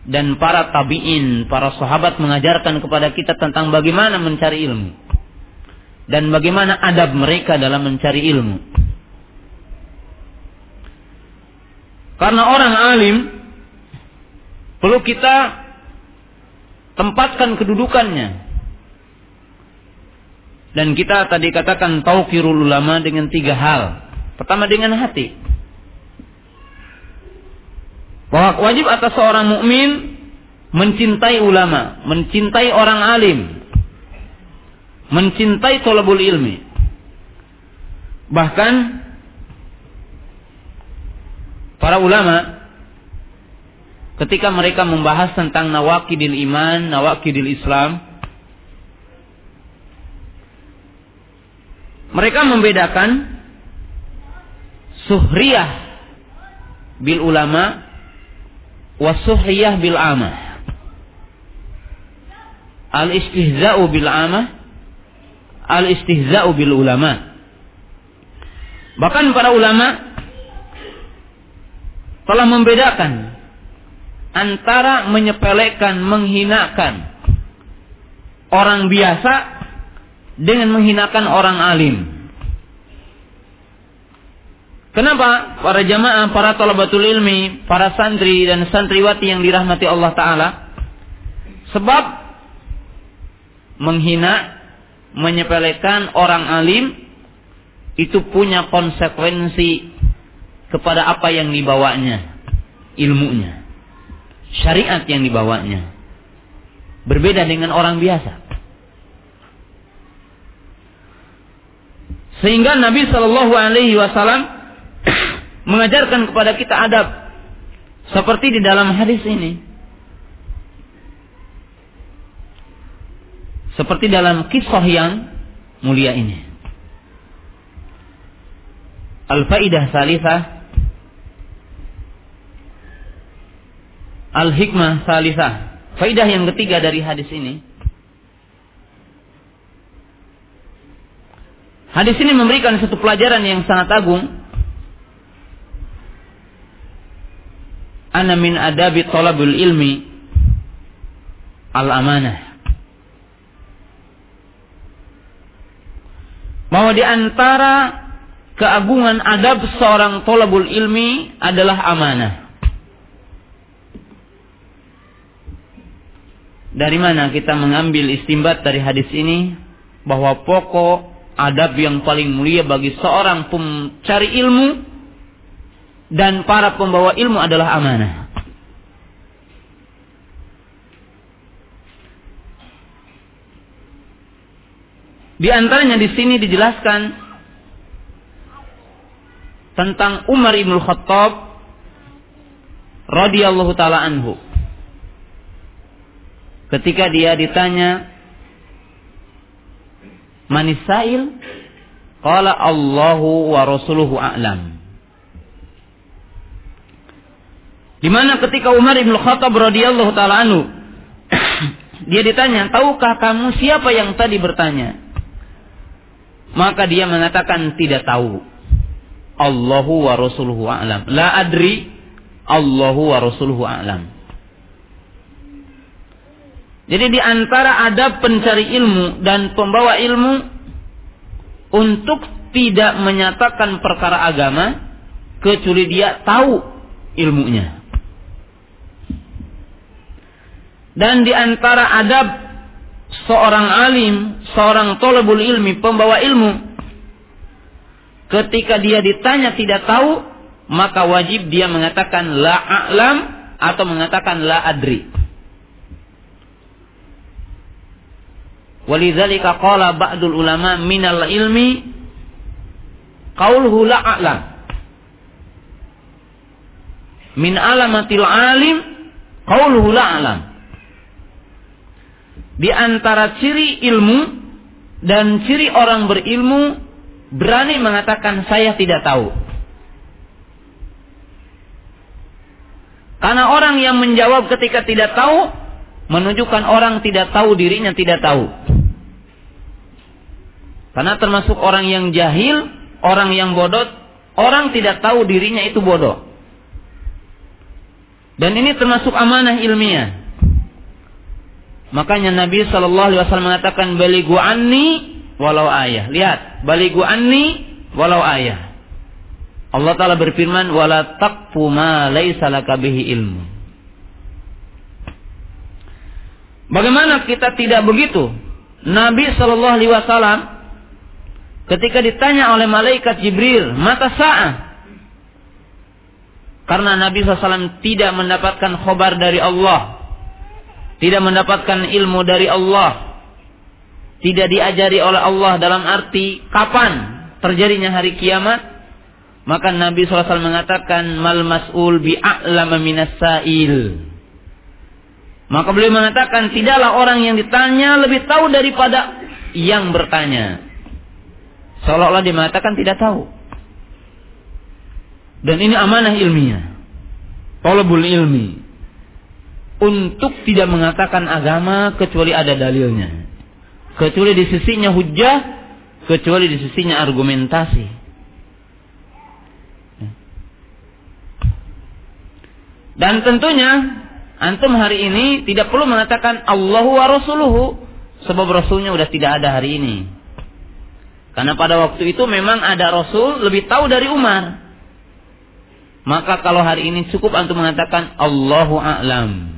Speaker 2: dan para tabi'in, para sahabat mengajarkan kepada kita tentang bagaimana mencari ilmu dan bagaimana adab mereka dalam mencari ilmu. Karena orang alim perlu kita tempatkan kedudukannya. Dan kita tadi katakan tauqirul ulama dengan tiga hal. Pertama dengan hati bahwa wajib atas seorang mukmin mencintai ulama, mencintai orang alim, mencintai tolabul ilmi. Bahkan para ulama ketika mereka membahas tentang nawakidil iman, nawakidil Islam, mereka membedakan suhriyah bil ulama wasuhiyah bil amah. Al istihza'u bil amah, al istihza'u bil ulama. Bahkan para ulama telah membedakan antara menyepelekan, menghinakan orang biasa dengan menghinakan orang alim. Kenapa para jamaah, para talabatul ilmi, para santri dan santriwati yang dirahmati Allah Ta'ala? Sebab menghina, menyepelekan orang alim itu punya konsekuensi kepada apa yang dibawanya, ilmunya, syariat yang dibawanya. Berbeda dengan orang biasa. Sehingga Nabi Shallallahu Alaihi Wasallam mengajarkan kepada kita adab seperti di dalam hadis ini. Seperti dalam kisah yang mulia ini. Al-Faidah Salifah Al-Hikmah Salifah Faidah yang ketiga dari hadis ini Hadis ini memberikan satu pelajaran yang sangat agung. Ana min adabi talabul ilmi al-amanah. Bahwa di antara keagungan adab seorang tolabul ilmi adalah amanah. Dari mana kita mengambil istimbat dari hadis ini bahwa pokok adab yang paling mulia bagi seorang pencari ilmu dan para pembawa ilmu adalah amanah. Di antaranya di sini dijelaskan tentang Umar ibn Khattab radhiyallahu taala anhu. Ketika dia ditanya Manisail? Qala Allahu wa rasuluhu a'lam. Di mana ketika Umar bin Khattab radhiyallahu taala anhu dia ditanya, "Tahukah kamu siapa yang tadi bertanya?" Maka dia mengatakan tidak tahu. Allahu wa rasuluhu a'lam. La adri Allahu wa rasuluhu a'lam. Jadi di antara adab pencari ilmu dan pembawa ilmu untuk tidak menyatakan perkara agama kecuali dia tahu ilmunya. Dan di antara adab seorang alim, seorang tolebul ilmi, pembawa ilmu, ketika dia ditanya tidak tahu, maka wajib dia mengatakan la a'lam atau mengatakan la adri. Walidzalika qala ba'dul ulama minal ilmi qauluhu la a'lam. Min alamatil alim qauluhu la a'lam. Di antara ciri ilmu dan ciri orang berilmu berani mengatakan saya tidak tahu. Karena orang yang menjawab ketika tidak tahu menunjukkan orang tidak tahu dirinya tidak tahu. Karena termasuk orang yang jahil, orang yang bodoh, orang tidak tahu dirinya itu bodoh. Dan ini termasuk amanah ilmiah. Makanya Nabi Shallallahu Alaihi Wasallam mengatakan baligu anni walau ayah. Lihat, baligu anni walau ayah. Allah Taala berfirman, wala takfu ma laisa ilmu. Bagaimana kita tidak begitu? Nabi Shallallahu Alaihi Wasallam Ketika ditanya oleh malaikat Jibril, mata sa'ah. Karena Nabi SAW tidak mendapatkan khobar dari Allah. Tidak mendapatkan ilmu dari Allah. Tidak diajari oleh Allah dalam arti kapan terjadinya hari kiamat. Maka Nabi SAW mengatakan, Mal mas'ul bi'a'lama minas sa'il. Maka beliau mengatakan, tidaklah orang yang ditanya lebih tahu daripada yang bertanya. Seolah-olah dia mengatakan tidak tahu. Dan ini amanah ilmiah. Tolabul ilmi. Untuk tidak mengatakan agama kecuali ada dalilnya. Kecuali di sisinya hujah, kecuali di sisinya argumentasi. Dan tentunya antum hari ini tidak perlu mengatakan Allahu wa Rasuluhu sebab Rasulnya sudah tidak ada hari ini. Karena pada waktu itu memang ada Rasul lebih tahu dari Umar. Maka kalau hari ini cukup antum mengatakan Allahu a'lam.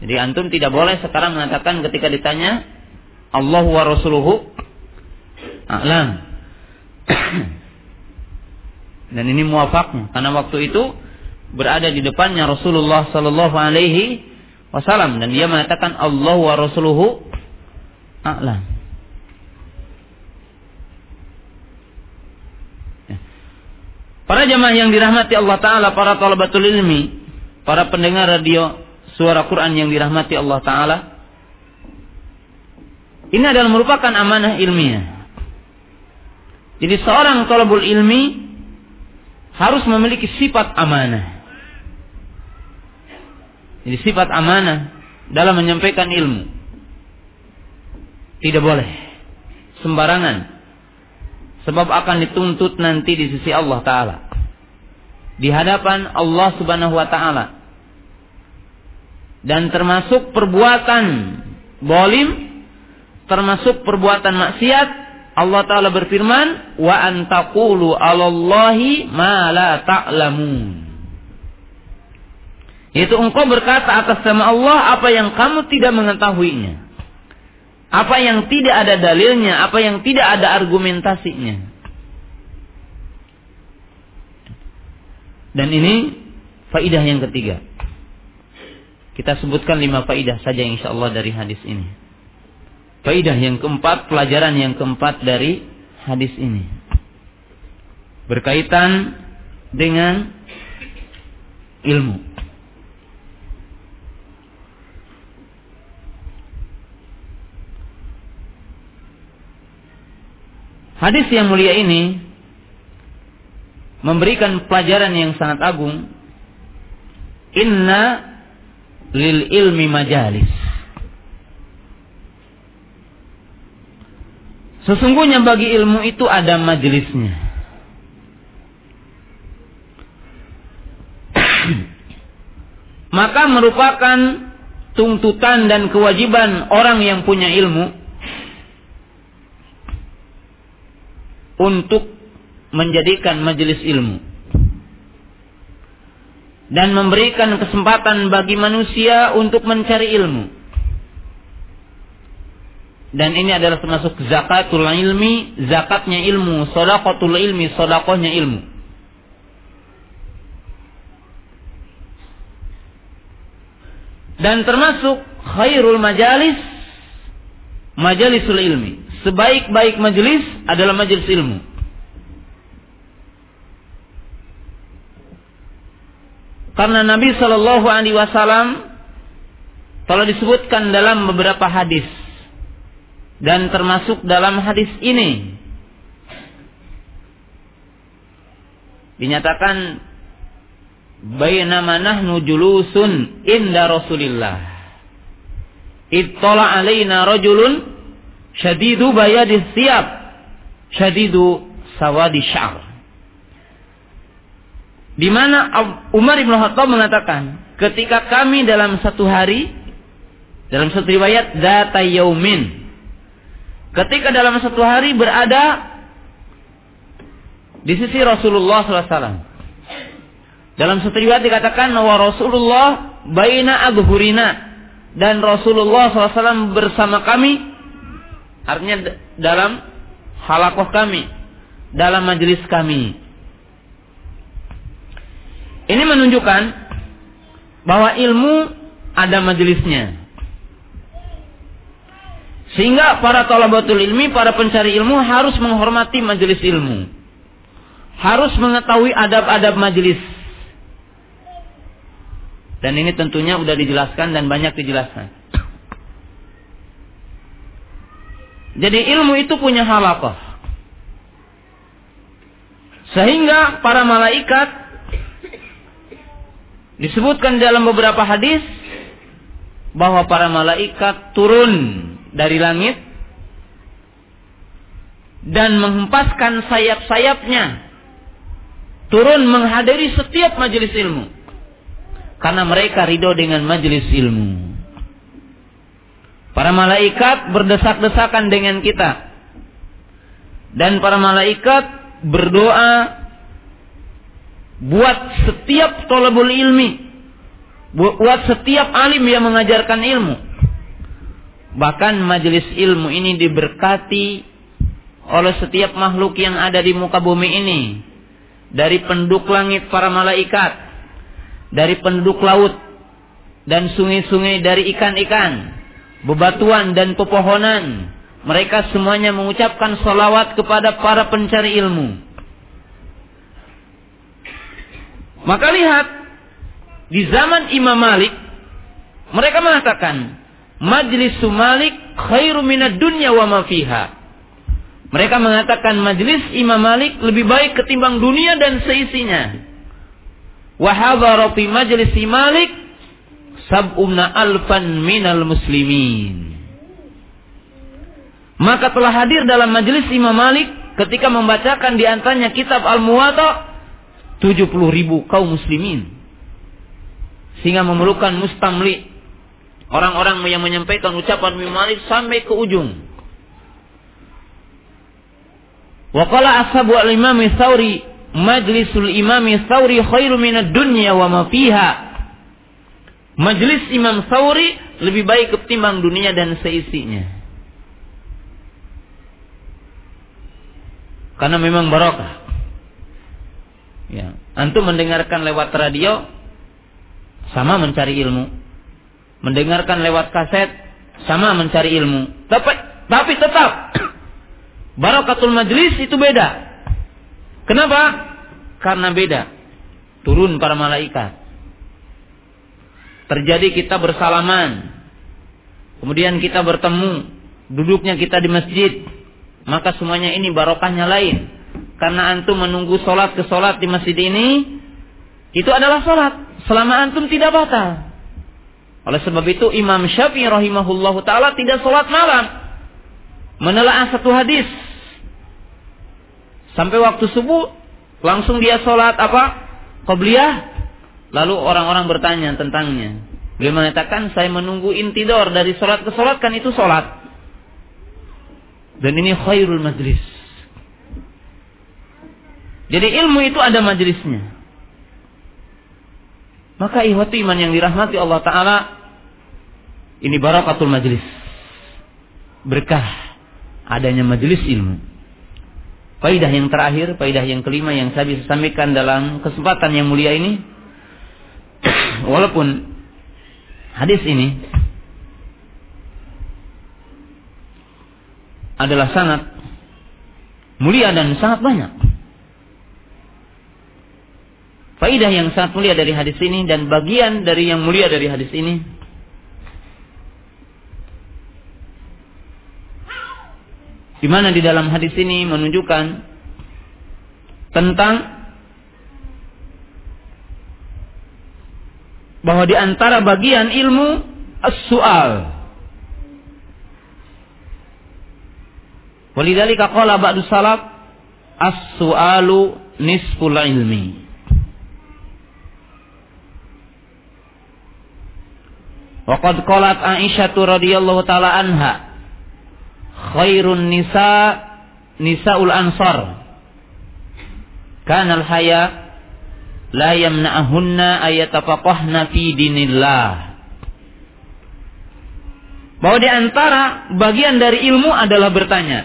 Speaker 2: Jadi antum tidak boleh sekarang mengatakan ketika ditanya Allahu wa rasuluhu a'lam. Dan ini muafaknya karena waktu itu berada di depannya Rasulullah sallallahu alaihi wasallam dan dia mengatakan Allahu wa rasuluhu a'lam. Para jamaah yang dirahmati Allah Ta'ala, para talabatul ilmi, para pendengar radio suara Quran yang dirahmati Allah Ta'ala, ini adalah merupakan amanah ilmiah. Jadi seorang talabul ilmi harus memiliki sifat amanah. Jadi sifat amanah dalam menyampaikan ilmu. Tidak boleh sembarangan Sebab akan dituntut nanti di sisi Allah Ta'ala. Di hadapan Allah Subhanahu Wa Ta'ala. Dan termasuk perbuatan bolim. Termasuk perbuatan maksiat. Allah Ta'ala berfirman. Wa antakulu alallahi ma la ta'lamun. Yaitu engkau berkata atas nama Allah apa yang kamu tidak mengetahuinya. Apa yang tidak ada dalilnya, apa yang tidak ada argumentasinya. Dan ini faidah yang ketiga. Kita sebutkan lima faidah saja insya Allah dari hadis ini. Faidah yang keempat, pelajaran yang keempat dari hadis ini. Berkaitan dengan ilmu. Hadis yang mulia ini memberikan pelajaran yang sangat agung. Inna lil ilmi majalis. Sesungguhnya bagi ilmu itu ada majelisnya. Maka merupakan tuntutan dan kewajiban orang yang punya ilmu untuk menjadikan majelis ilmu dan memberikan kesempatan bagi manusia untuk mencari ilmu. Dan ini adalah termasuk zakatul ilmi, zakatnya ilmu, sodakotul ilmi, sodakohnya ilmu. Dan termasuk khairul majalis, majalisul ilmi sebaik-baik majelis adalah majelis ilmu. Karena Nabi Shallallahu Alaihi Wasallam telah disebutkan dalam beberapa hadis dan termasuk dalam hadis ini. Dinyatakan bainama nahnu julusun inda Rasulillah. Ittala alaina rajulun syadidu bayadis siap syadidu sawadi syar. Di mana Umar bin Khattab mengatakan ketika kami dalam satu hari dalam satu riwayat data yaumin. Ketika dalam satu hari berada di sisi Rasulullah SAW dalam satu riwayat dikatakan bahwa Rasulullah baina adhurina. Dan Rasulullah SAW bersama kami. Artinya dalam halakoh kami, dalam majelis kami. Ini menunjukkan bahwa ilmu ada majelisnya. Sehingga para talabatul ilmi, para pencari ilmu harus menghormati majelis ilmu. Harus mengetahui adab-adab majelis. Dan ini tentunya sudah dijelaskan dan banyak dijelaskan. Jadi ilmu itu punya halaqah. Sehingga para malaikat disebutkan dalam beberapa hadis bahwa para malaikat turun dari langit dan menghempaskan sayap-sayapnya turun menghadiri setiap majelis ilmu karena mereka ridho dengan majelis ilmu. Para malaikat berdesak-desakan dengan kita. Dan para malaikat berdoa buat setiap tolabul ilmi. Buat setiap alim yang mengajarkan ilmu. Bahkan majelis ilmu ini diberkati oleh setiap makhluk yang ada di muka bumi ini. Dari penduduk langit para malaikat. Dari penduduk laut. Dan sungai-sungai dari ikan-ikan bebatuan dan pepohonan. Mereka semuanya mengucapkan salawat kepada para pencari ilmu. Maka lihat di zaman Imam Malik mereka mengatakan majlis Malik khairu minad dunya wa ma fiha. Mereka mengatakan majlis Imam Malik lebih baik ketimbang dunia dan seisinya. Wa hadara fi majlis Malik sab'una alfan minal muslimin. Maka telah hadir dalam majlis Imam Malik ketika membacakan di antaranya kitab Al-Muwatta 70 ribu kaum muslimin. Sehingga memerlukan mustamli. Orang-orang yang menyampaikan ucapan Imam Malik sampai ke ujung. Wa qala ashabu al-imam Tsauri majlisul imam Tsauri khairu minad dunya wa ma fiha. Majlis Imam Tsauri lebih baik ketimbang dunia dan seisinya. Karena memang barokah. Ya, antum mendengarkan lewat radio sama mencari ilmu. Mendengarkan lewat kaset sama mencari ilmu. Tapi tapi tetap Barakatul majlis itu beda. Kenapa? Karena beda. Turun para malaikat. Terjadi kita bersalaman. Kemudian kita bertemu. Duduknya kita di masjid. Maka semuanya ini barokahnya lain. Karena antum menunggu sholat ke sholat di masjid ini. Itu adalah sholat. Selama antum tidak batal. Oleh sebab itu Imam Syafi'i rahimahullahu taala tidak sholat malam. Menelaah satu hadis Sampai waktu subuh langsung dia sholat apa? Qobliyah. Lalu orang-orang bertanya tentangnya. Dia mengatakan saya menunggu intidor dari sholat ke sholat kan itu sholat. Dan ini khairul majlis. Jadi ilmu itu ada majlisnya. Maka ihwatu iman yang dirahmati Allah Ta'ala. Ini barakatul majlis. Berkah adanya majlis ilmu. Faidah yang terakhir, faidah yang kelima yang saya bisa sampaikan dalam kesempatan yang mulia ini, walaupun hadis ini adalah sangat mulia dan sangat banyak. Faidah yang sangat mulia dari hadis ini dan bagian dari yang mulia dari hadis ini Di mana di dalam hadis ini menunjukkan tentang bahwa di antara bagian ilmu as-su'al. Walidhalika qala ba'du salaf as-su'alu nisful ilmi. Waqad qalat Aisyah radhiyallahu taala anha khairun nisa nisaul ansar kanal haya la yamna'ahunna ayatafaqahna fi dinillah bahwa di antara bagian dari ilmu adalah bertanya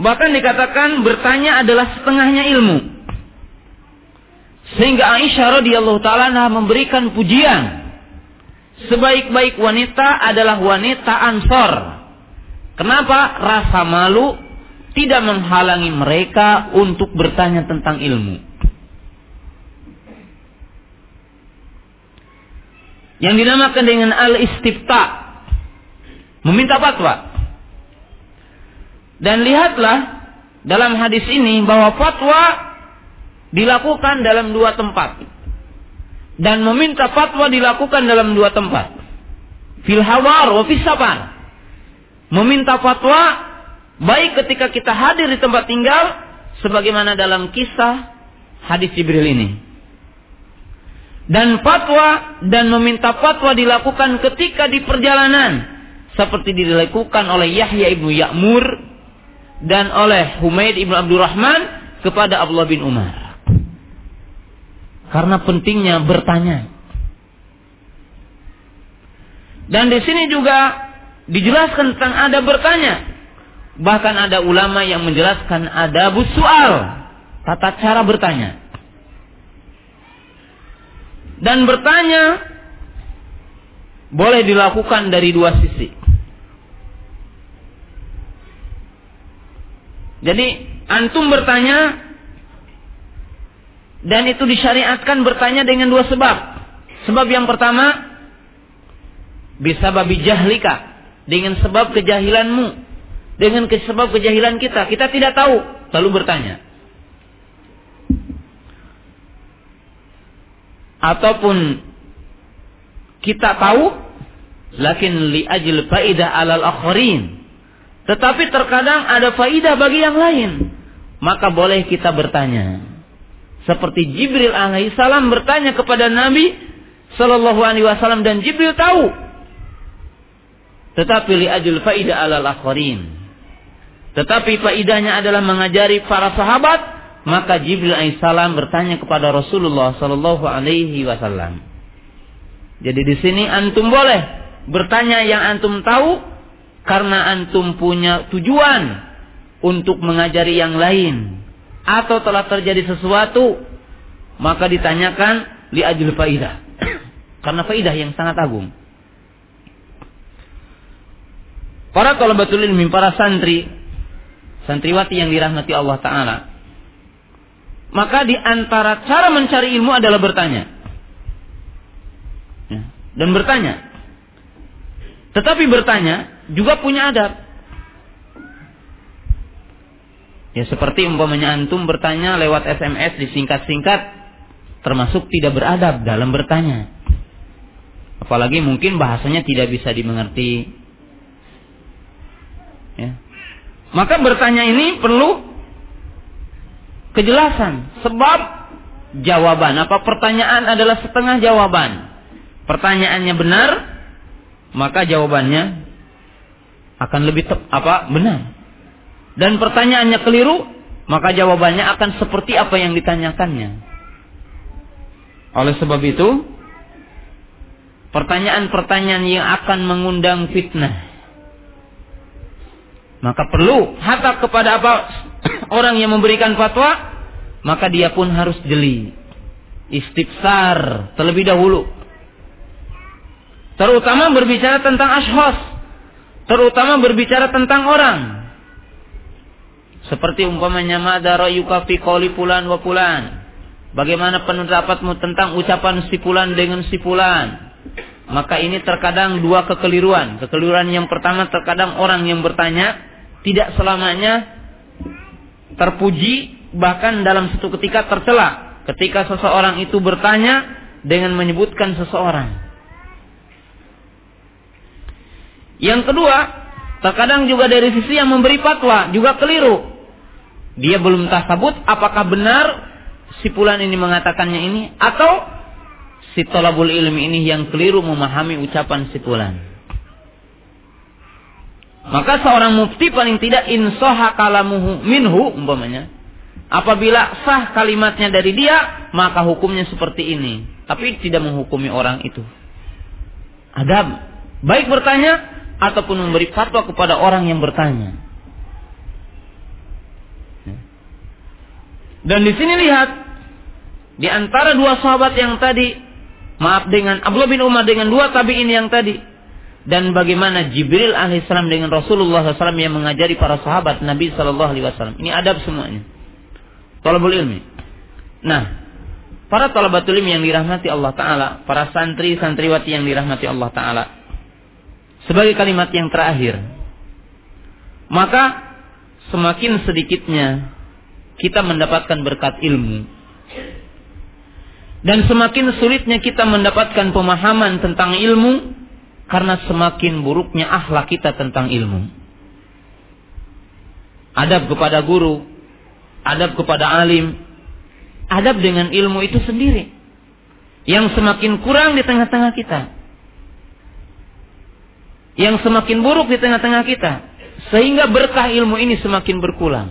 Speaker 2: bahkan dikatakan bertanya adalah setengahnya ilmu sehingga Aisyah radhiyallahu taala memberikan pujian sebaik-baik wanita adalah wanita ansor. Kenapa? Rasa malu tidak menghalangi mereka untuk bertanya tentang ilmu. Yang dinamakan dengan al-istifta. Meminta fatwa. Dan lihatlah dalam hadis ini bahwa fatwa dilakukan dalam dua tempat dan meminta fatwa dilakukan dalam dua tempat. Fil hawar wa fis Meminta fatwa baik ketika kita hadir di tempat tinggal sebagaimana dalam kisah hadis Jibril ini. Dan fatwa dan meminta fatwa dilakukan ketika di perjalanan seperti dilakukan oleh Yahya ibnu Ya'mur dan oleh Humaid ibnu Abdurrahman kepada Abdullah bin Umar. Karena pentingnya bertanya. Dan di sini juga dijelaskan tentang ada bertanya. Bahkan ada ulama yang menjelaskan ada soal, tata cara bertanya. Dan bertanya boleh dilakukan dari dua sisi. Jadi antum bertanya dan itu disyariatkan bertanya dengan dua sebab. Sebab yang pertama bisa babi jahlika dengan sebab kejahilanmu. Dengan sebab kejahilan kita, kita tidak tahu, lalu bertanya. Ataupun kita tahu, lakin li ajil faidah alal akhirin. Tetapi terkadang ada faidah bagi yang lain. Maka boleh kita bertanya. Seperti Jibril alaihissalam bertanya kepada Nabi Shallallahu alaihi wasallam dan Jibril tahu. Tetapi li ajul faidah alal akhirin. Tetapi faidahnya adalah mengajari para sahabat, maka Jibril alaihissalam bertanya kepada Rasulullah Shallallahu alaihi wasallam. Jadi di sini antum boleh bertanya yang antum tahu karena antum punya tujuan untuk mengajari yang lain. Atau telah terjadi sesuatu maka ditanyakan li ajil faidah karena faidah yang sangat agung. Para talabatul ilmi para santri santriwati yang dirahmati Allah taala maka di antara cara mencari ilmu adalah bertanya ya, dan bertanya tetapi bertanya juga punya adab Ya seperti umpamanya antum bertanya lewat SMS disingkat-singkat termasuk tidak beradab dalam bertanya. Apalagi mungkin bahasanya tidak bisa dimengerti. Ya. Maka bertanya ini perlu kejelasan sebab jawaban apa pertanyaan adalah setengah jawaban. Pertanyaannya benar, maka jawabannya akan lebih tep, apa benar dan pertanyaannya keliru, maka jawabannya akan seperti apa yang ditanyakannya. Oleh sebab itu, pertanyaan-pertanyaan yang akan mengundang fitnah. Maka perlu hatta kepada apa orang yang memberikan fatwa, maka dia pun harus jeli. Istifsar terlebih dahulu. Terutama berbicara tentang ashos. Terutama berbicara tentang orang. Seperti umpamanya madara yukafi qawli pulan wa pulan. Bagaimana pendapatmu tentang ucapan si pulan dengan si pulan? Maka ini terkadang dua kekeliruan. Kekeliruan yang pertama terkadang orang yang bertanya tidak selamanya terpuji bahkan dalam satu ketika tercela ketika seseorang itu bertanya dengan menyebutkan seseorang. Yang kedua, terkadang juga dari sisi yang memberi fatwa juga keliru dia belum tasabut apakah benar si pulan ini mengatakannya ini atau si tolabul ilmi ini yang keliru memahami ucapan si pulan. Maka seorang mufti paling tidak insoha kalamuhu minhu umpamanya. Apabila sah kalimatnya dari dia, maka hukumnya seperti ini. Tapi tidak menghukumi orang itu. Adab. Baik bertanya ataupun memberi fatwa kepada orang yang bertanya. Dan di sini lihat di antara dua sahabat yang tadi, maaf dengan Abdullah bin Umar dengan dua tabiin yang tadi, dan bagaimana Jibril alaihissalam dengan Rasulullah SAW yang mengajari para sahabat Nabi Shallallahu Alaihi Wasallam. Ini adab semuanya. Talabul ilmi. Nah, para talabatul ilmi yang dirahmati Allah Taala, para santri santriwati yang dirahmati Allah Taala, sebagai kalimat yang terakhir, maka semakin sedikitnya kita mendapatkan berkat ilmu. Dan semakin sulitnya kita mendapatkan pemahaman tentang ilmu karena semakin buruknya akhlak kita tentang ilmu. Adab kepada guru, adab kepada alim, adab dengan ilmu itu sendiri yang semakin kurang di tengah-tengah kita. Yang semakin buruk di tengah-tengah kita sehingga berkah ilmu ini semakin berkurang.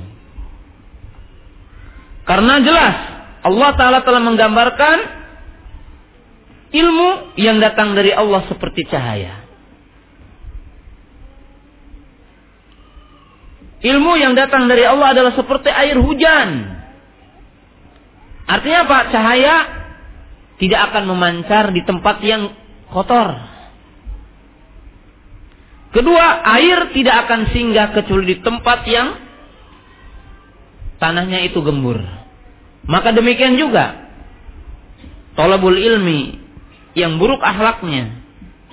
Speaker 2: Karena jelas Allah Ta'ala telah menggambarkan ilmu yang datang dari Allah seperti cahaya. Ilmu yang datang dari Allah adalah seperti air hujan. Artinya apa? Cahaya tidak akan memancar di tempat yang kotor. Kedua, air tidak akan singgah kecuali di tempat yang tanahnya itu gembur. Maka demikian juga tolabul ilmi yang buruk akhlaknya,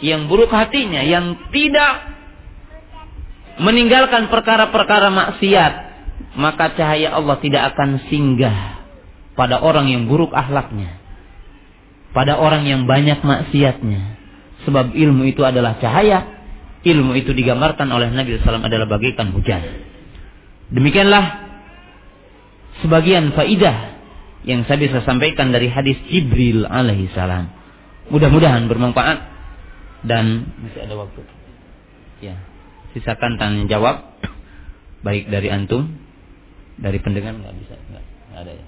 Speaker 2: yang buruk hatinya, yang tidak meninggalkan perkara-perkara maksiat, maka cahaya Allah tidak akan singgah pada orang yang buruk akhlaknya, pada orang yang banyak maksiatnya. Sebab ilmu itu adalah cahaya, ilmu itu digambarkan oleh Nabi SAW adalah bagaikan hujan. Demikianlah sebagian faidah yang saya bisa sampaikan dari hadis Jibril alaihi salam. Mudah-mudahan bermanfaat dan masih ada waktu. Ya, sisakan tanya jawab baik dari antum, dari pendengar nggak bisa nggak, ada ya.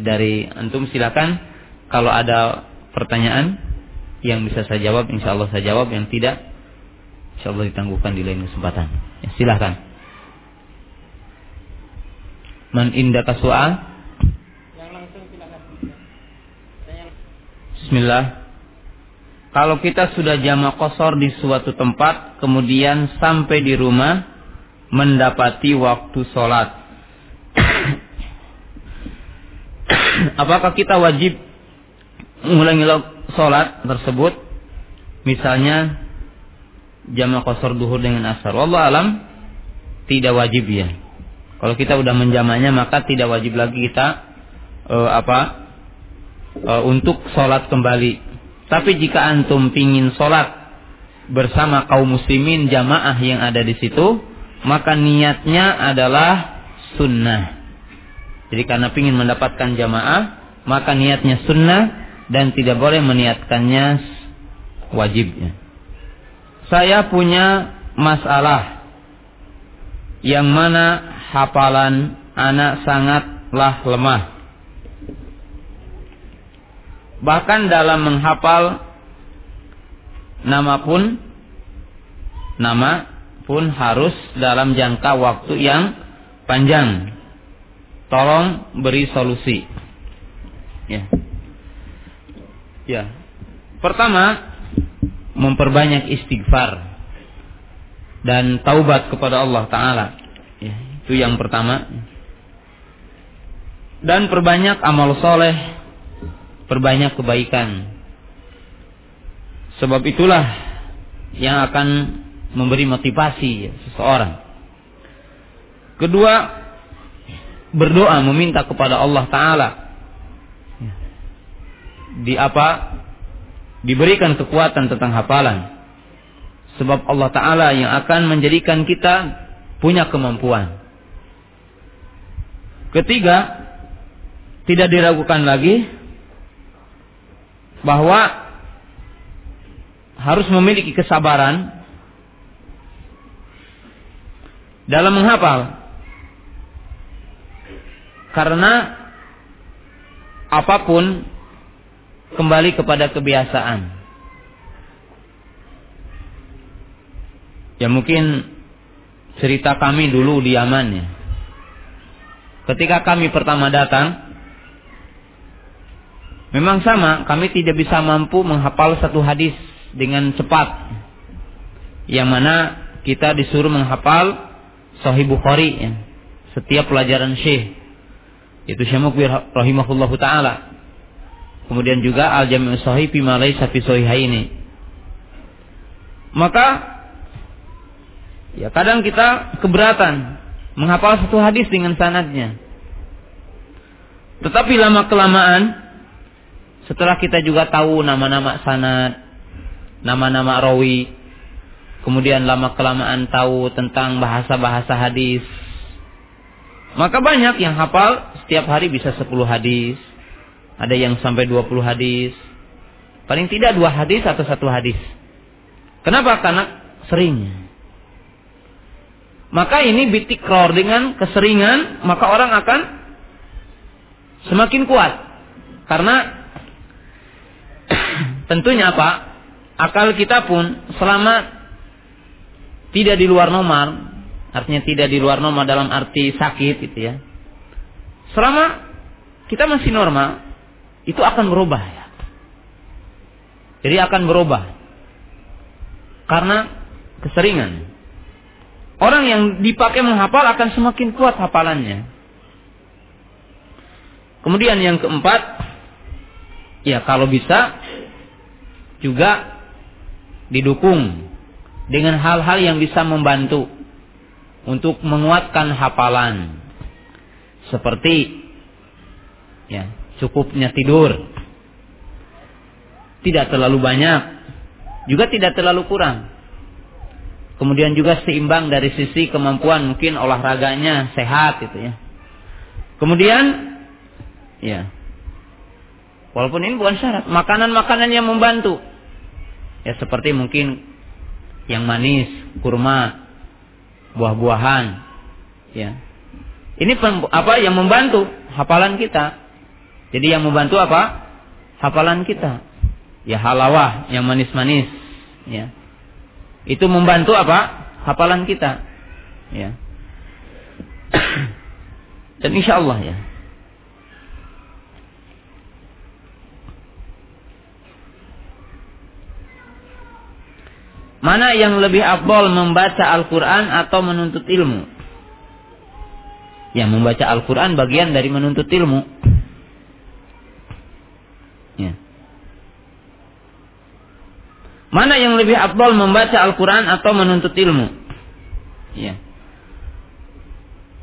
Speaker 2: Dari antum silakan kalau ada pertanyaan yang bisa saya jawab, insya Allah saya jawab. Yang tidak, insya Allah ditangguhkan di lain kesempatan. Ya, silakan. Man indaka soal? Bismillah. Kalau kita sudah jama kosor di suatu tempat, kemudian sampai di rumah, mendapati waktu sholat. Apakah kita wajib mengulangi sholat tersebut? Misalnya, jama kosor duhur dengan asar. Wallah alam, tidak wajib ya. Kalau kita udah menjamannya maka tidak wajib lagi kita uh, apa uh, untuk sholat kembali. Tapi jika antum pingin sholat bersama kaum muslimin jamaah yang ada di situ, maka niatnya adalah sunnah. Jadi karena pingin mendapatkan jamaah, maka niatnya sunnah dan tidak boleh meniatkannya wajibnya. Saya punya masalah yang mana hafalan anak sangatlah lemah. Bahkan dalam menghafal nama pun nama pun harus dalam jangka waktu yang panjang. Tolong beri solusi. Ya. Ya. Pertama, memperbanyak istighfar dan taubat kepada Allah taala. Ya, itu yang pertama. Dan perbanyak amal soleh, perbanyak kebaikan. Sebab itulah yang akan memberi motivasi seseorang. Kedua, berdoa meminta kepada Allah Taala di apa diberikan kekuatan tentang hafalan. Sebab Allah Taala yang akan menjadikan kita punya kemampuan. Ketiga, tidak diragukan lagi bahwa harus memiliki kesabaran dalam menghafal. Karena apa pun kembali kepada kebiasaan. Ya mungkin cerita kami dulu di Yaman ya Ketika kami pertama datang, memang sama, kami tidak bisa mampu menghafal satu hadis dengan cepat. Yang mana kita disuruh menghafal Sahih Bukhari ya. Setiap pelajaran Syekh. Itu Syekh Mukbir rahimahullahu taala. Kemudian juga Al-Jami' Sahih fi ma laysa fi ini. Maka ya kadang kita keberatan menghafal satu hadis dengan sanadnya. Tetapi lama kelamaan setelah kita juga tahu nama-nama sanad, nama-nama rawi, kemudian lama kelamaan tahu tentang bahasa-bahasa hadis. Maka banyak yang hafal setiap hari bisa 10 hadis. Ada yang sampai 20 hadis. Paling tidak dua hadis atau satu hadis. Kenapa? Karena seringnya. Maka ini bitikror dengan keseringan, maka orang akan semakin kuat. Karena tentunya apa? Akal kita pun selama tidak di luar normal, artinya tidak di luar normal dalam arti sakit gitu ya. Selama kita masih normal, itu akan berubah ya. Jadi akan berubah. Karena keseringan. Orang yang dipakai menghafal akan semakin kuat hafalannya. Kemudian yang keempat, ya kalau bisa juga didukung dengan hal-hal yang bisa membantu untuk menguatkan hafalan. Seperti ya, cukupnya tidur. Tidak terlalu banyak, juga tidak terlalu kurang. Kemudian juga seimbang dari sisi kemampuan mungkin olahraganya sehat gitu ya. Kemudian Ya. Walaupun ini bukan syarat, makanan-makanan yang membantu. Ya seperti mungkin yang manis, kurma, buah-buahan. Ya. Ini apa yang membantu hafalan kita. Jadi yang membantu apa? Hafalan kita. Ya halawah yang manis-manis, ya. Itu membantu apa? Hafalan kita. Ya. Dan insya Allah ya Mana yang lebih afdol membaca Al-Quran atau menuntut ilmu? Ya, membaca Al-Quran bagian dari menuntut ilmu. Ya. Mana yang lebih afdol membaca Al-Quran atau menuntut ilmu? Ya.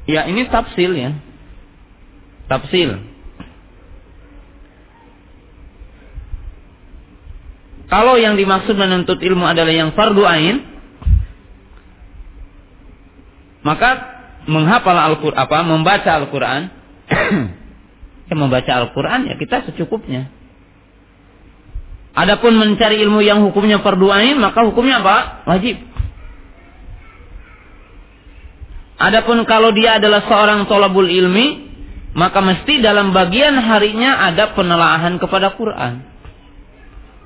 Speaker 2: Ya, ini tafsil ya. Tafsil. Kalau yang dimaksud menuntut ilmu adalah yang fardu ain, maka menghafal Al-Qur'an apa membaca Al-Qur'an ya membaca Al-Qur'an ya kita secukupnya. Adapun mencari ilmu yang hukumnya fardu ain, maka hukumnya apa? Wajib. Adapun kalau dia adalah seorang tolabul ilmi, maka mesti dalam bagian harinya ada penelaahan kepada Quran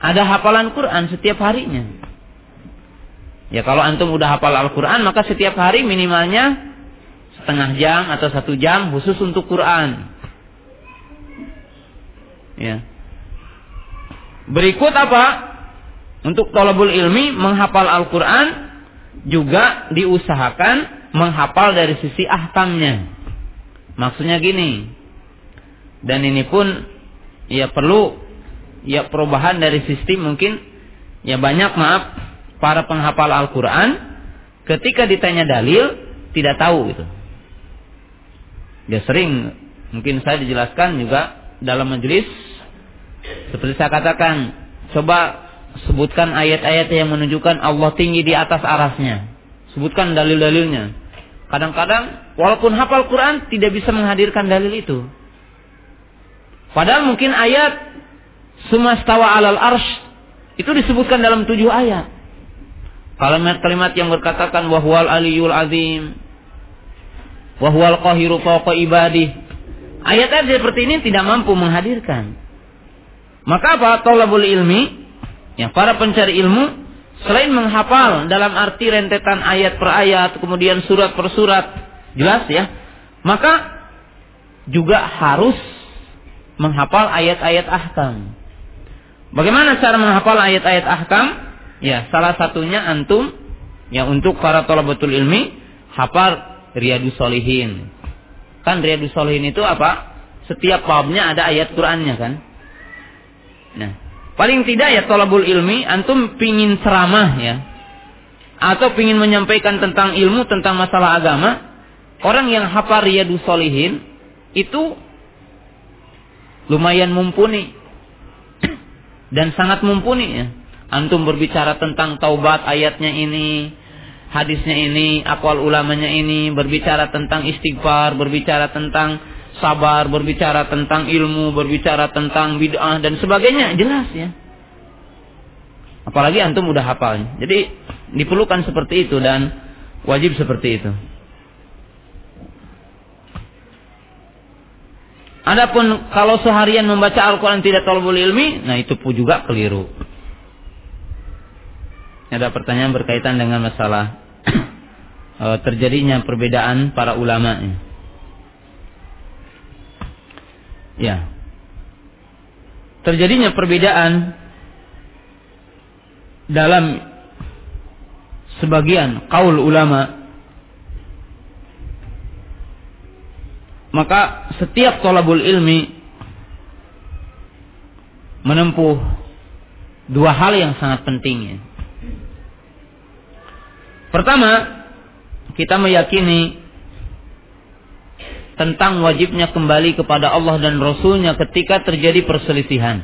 Speaker 2: ada hafalan Quran setiap harinya. Ya kalau antum udah hafal Al-Quran maka setiap hari minimalnya setengah jam atau satu jam khusus untuk Quran. Ya. Berikut apa? Untuk tolabul ilmi menghafal Al-Quran juga diusahakan menghafal dari sisi ahkamnya. Maksudnya gini. Dan ini pun ya perlu ya perubahan dari sistem mungkin ya banyak maaf para penghafal Al-Qur'an ketika ditanya dalil tidak tahu gitu. Dia sering mungkin saya dijelaskan juga dalam majelis seperti saya katakan coba sebutkan ayat-ayat yang menunjukkan Allah tinggi di atas arasnya. Sebutkan dalil-dalilnya. Kadang-kadang walaupun hafal Quran tidak bisa menghadirkan dalil itu. Padahal mungkin ayat Sumastawa alal arsh itu disebutkan dalam tujuh ayat. Kalimat-kalimat yang berkatakan wahwal aliyul azim, wahwal qahiru fawqa ibadih. Ayat-ayat seperti ini tidak mampu menghadirkan. Maka apa? Tolabul ilmi, yang para pencari ilmu, selain menghafal dalam arti rentetan ayat per ayat, kemudian surat per surat, jelas ya, maka juga harus menghafal ayat-ayat ahkam. Bagaimana cara menghafal ayat-ayat ahkam? Ya, salah satunya antum yang untuk para betul ilmi hafal Riyadus Solihin. Kan Riyadus Solihin itu apa? Setiap babnya ada ayat Qur'annya kan? Nah, paling tidak ya tolabul ilmi antum pingin ceramah ya atau pingin menyampaikan tentang ilmu tentang masalah agama, orang yang hafal Riyadus Solihin itu lumayan mumpuni dan sangat mumpuni ya. Antum berbicara tentang taubat ayatnya ini, hadisnya ini, akwal ulamanya ini, berbicara tentang istighfar, berbicara tentang sabar, berbicara tentang ilmu, berbicara tentang bid'ah dan sebagainya, jelas ya. Apalagi antum udah hafal. Jadi diperlukan seperti itu dan wajib seperti itu. Adapun kalau seharian membaca Al-Quran tidak tolbul ilmi, nah itu pun juga keliru. Ada pertanyaan berkaitan dengan masalah eh, terjadinya perbedaan para ulama. Ya. Terjadinya perbedaan dalam sebagian kaul ulama maka setiap tolabul ilmi menempuh dua hal yang sangat penting. Pertama, kita meyakini tentang wajibnya kembali kepada Allah dan Rasulnya ketika terjadi perselisihan.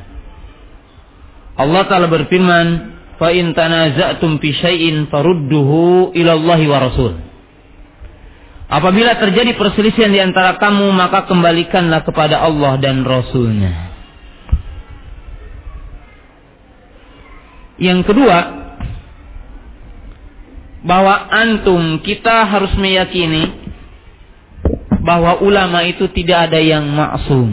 Speaker 2: Allah Ta'ala berfirman, "Fa in tanaza'tum fi syai'in farudduhu ila Allah wa Rasul." Apabila terjadi perselisihan di antara kamu, maka kembalikanlah kepada Allah dan Rasulnya. Yang kedua, bahwa antum kita harus meyakini bahwa ulama itu tidak ada yang maksum.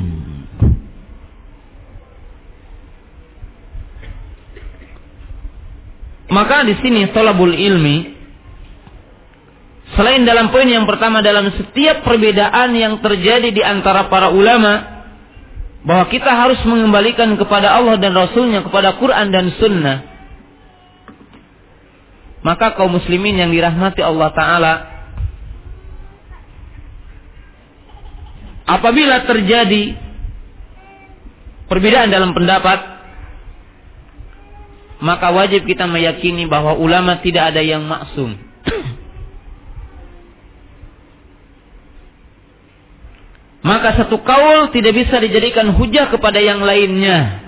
Speaker 2: Maka di sini tolabul ilmi selain dalam poin yang pertama dalam setiap perbedaan yang terjadi di antara para ulama bahwa kita harus mengembalikan kepada Allah dan Rasulnya kepada Quran dan Sunnah maka kaum muslimin yang dirahmati Allah Ta'ala apabila terjadi perbedaan dalam pendapat maka wajib kita meyakini bahwa ulama tidak ada yang maksum. Maka satu kaul tidak bisa dijadikan hujah kepada yang lainnya.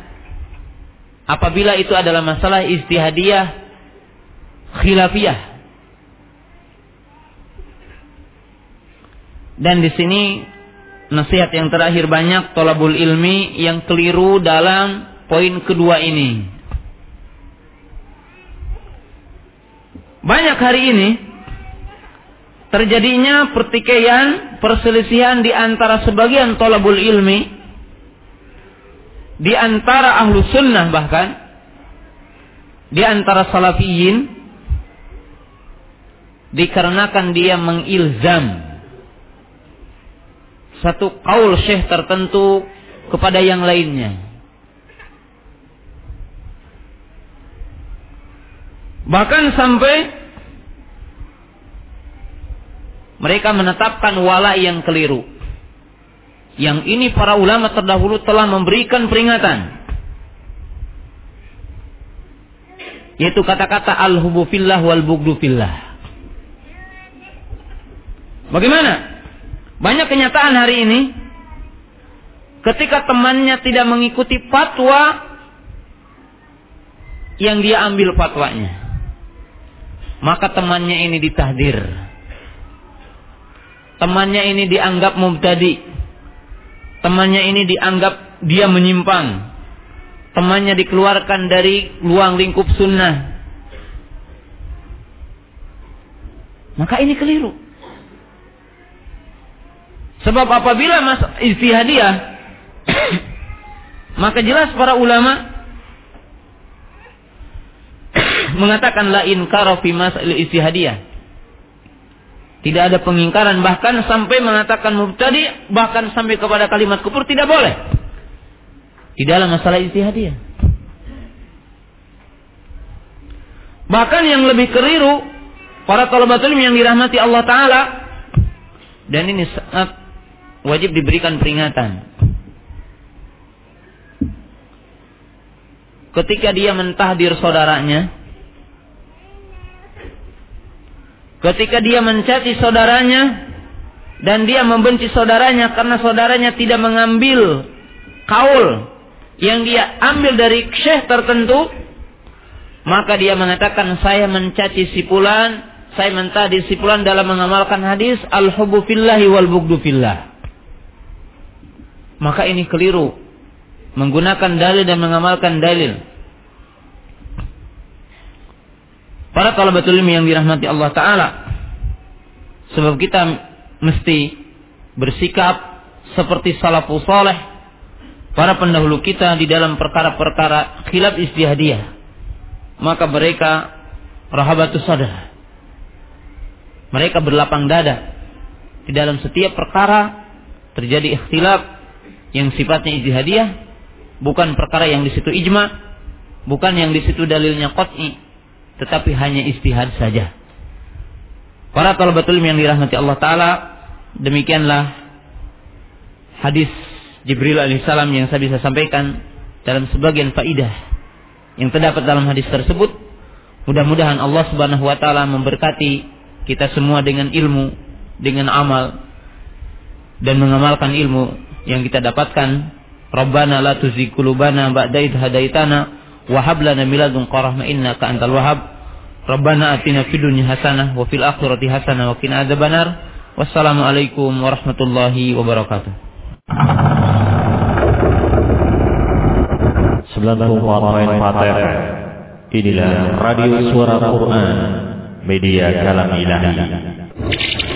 Speaker 2: Apabila itu adalah masalah istihadiyah khilafiyah. Dan di sini nasihat yang terakhir banyak tolabul ilmi yang keliru dalam poin kedua ini. Banyak hari ini terjadinya pertikaian, perselisihan di antara sebagian tolabul ilmi, di antara ahlu sunnah bahkan, di antara salafiyin, dikarenakan dia mengilzam satu kaul syekh tertentu kepada yang lainnya. Bahkan sampai mereka menetapkan wala yang keliru. Yang ini para ulama terdahulu telah memberikan peringatan. Yaitu kata-kata al-hubu fillah wal bugdu fillah. Bagaimana? Banyak kenyataan hari ini ketika temannya tidak mengikuti fatwa yang dia ambil fatwanya maka temannya ini ditahdir. Temannya ini dianggap mubtadi. Temannya ini dianggap dia menyimpang. Temannya dikeluarkan dari luang lingkup sunnah. Maka ini keliru. Sebab apabila mas istihadiyah maka jelas para ulama mengatakan la inkara fi masail istihadiyah. Tidak ada pengingkaran bahkan sampai mengatakan mubtadi bahkan sampai kepada kalimat kufur tidak boleh. Di dalam masalah istihadiyah. Bahkan yang lebih keliru para talabatul yang dirahmati Allah taala dan ini sangat wajib diberikan peringatan. Ketika dia mentahdir saudaranya, Ketika dia mencaci saudaranya dan dia membenci saudaranya karena saudaranya tidak mengambil kaul yang dia ambil dari syekh tertentu, maka dia mengatakan saya mencaci si fulan, saya mentadi si fulan dalam mengamalkan hadis al-hubbu fillahi wal bugdu fillah. Maka ini keliru. Menggunakan dalil dan mengamalkan dalil. Para talabatul ilmi yang dirahmati Allah Ta'ala. Sebab kita mesti bersikap seperti salafus saleh para pendahulu kita di dalam perkara-perkara khilaf istihadiyah. Maka mereka rahabatus sadar. Mereka berlapang dada di dalam setiap perkara terjadi ikhtilaf yang sifatnya istihadiyah bukan perkara yang di situ ijma bukan yang di situ dalilnya qat'i tetapi hanya istihad saja. Para talabatul yang dirahmati Allah taala, demikianlah hadis Jibril alaihissalam yang saya bisa sampaikan dalam sebagian faidah yang terdapat dalam hadis tersebut. Mudah-mudahan Allah Subhanahu wa taala memberkati kita semua dengan ilmu, dengan amal dan mengamalkan ilmu yang kita dapatkan. Rabbana la tuzigh qulubana ba'da hadaitana wa hab lana min ladunka rahmah innaka antal wahhab. Rabbana atina fid dunya hasanah wa fil akhirati hasanah wa qina adzabannar. Wassalamualaikum warahmatullahi wabarakatuh.
Speaker 1: 94.4 Inilah Radio Suara Quran Media Kalam Ilahi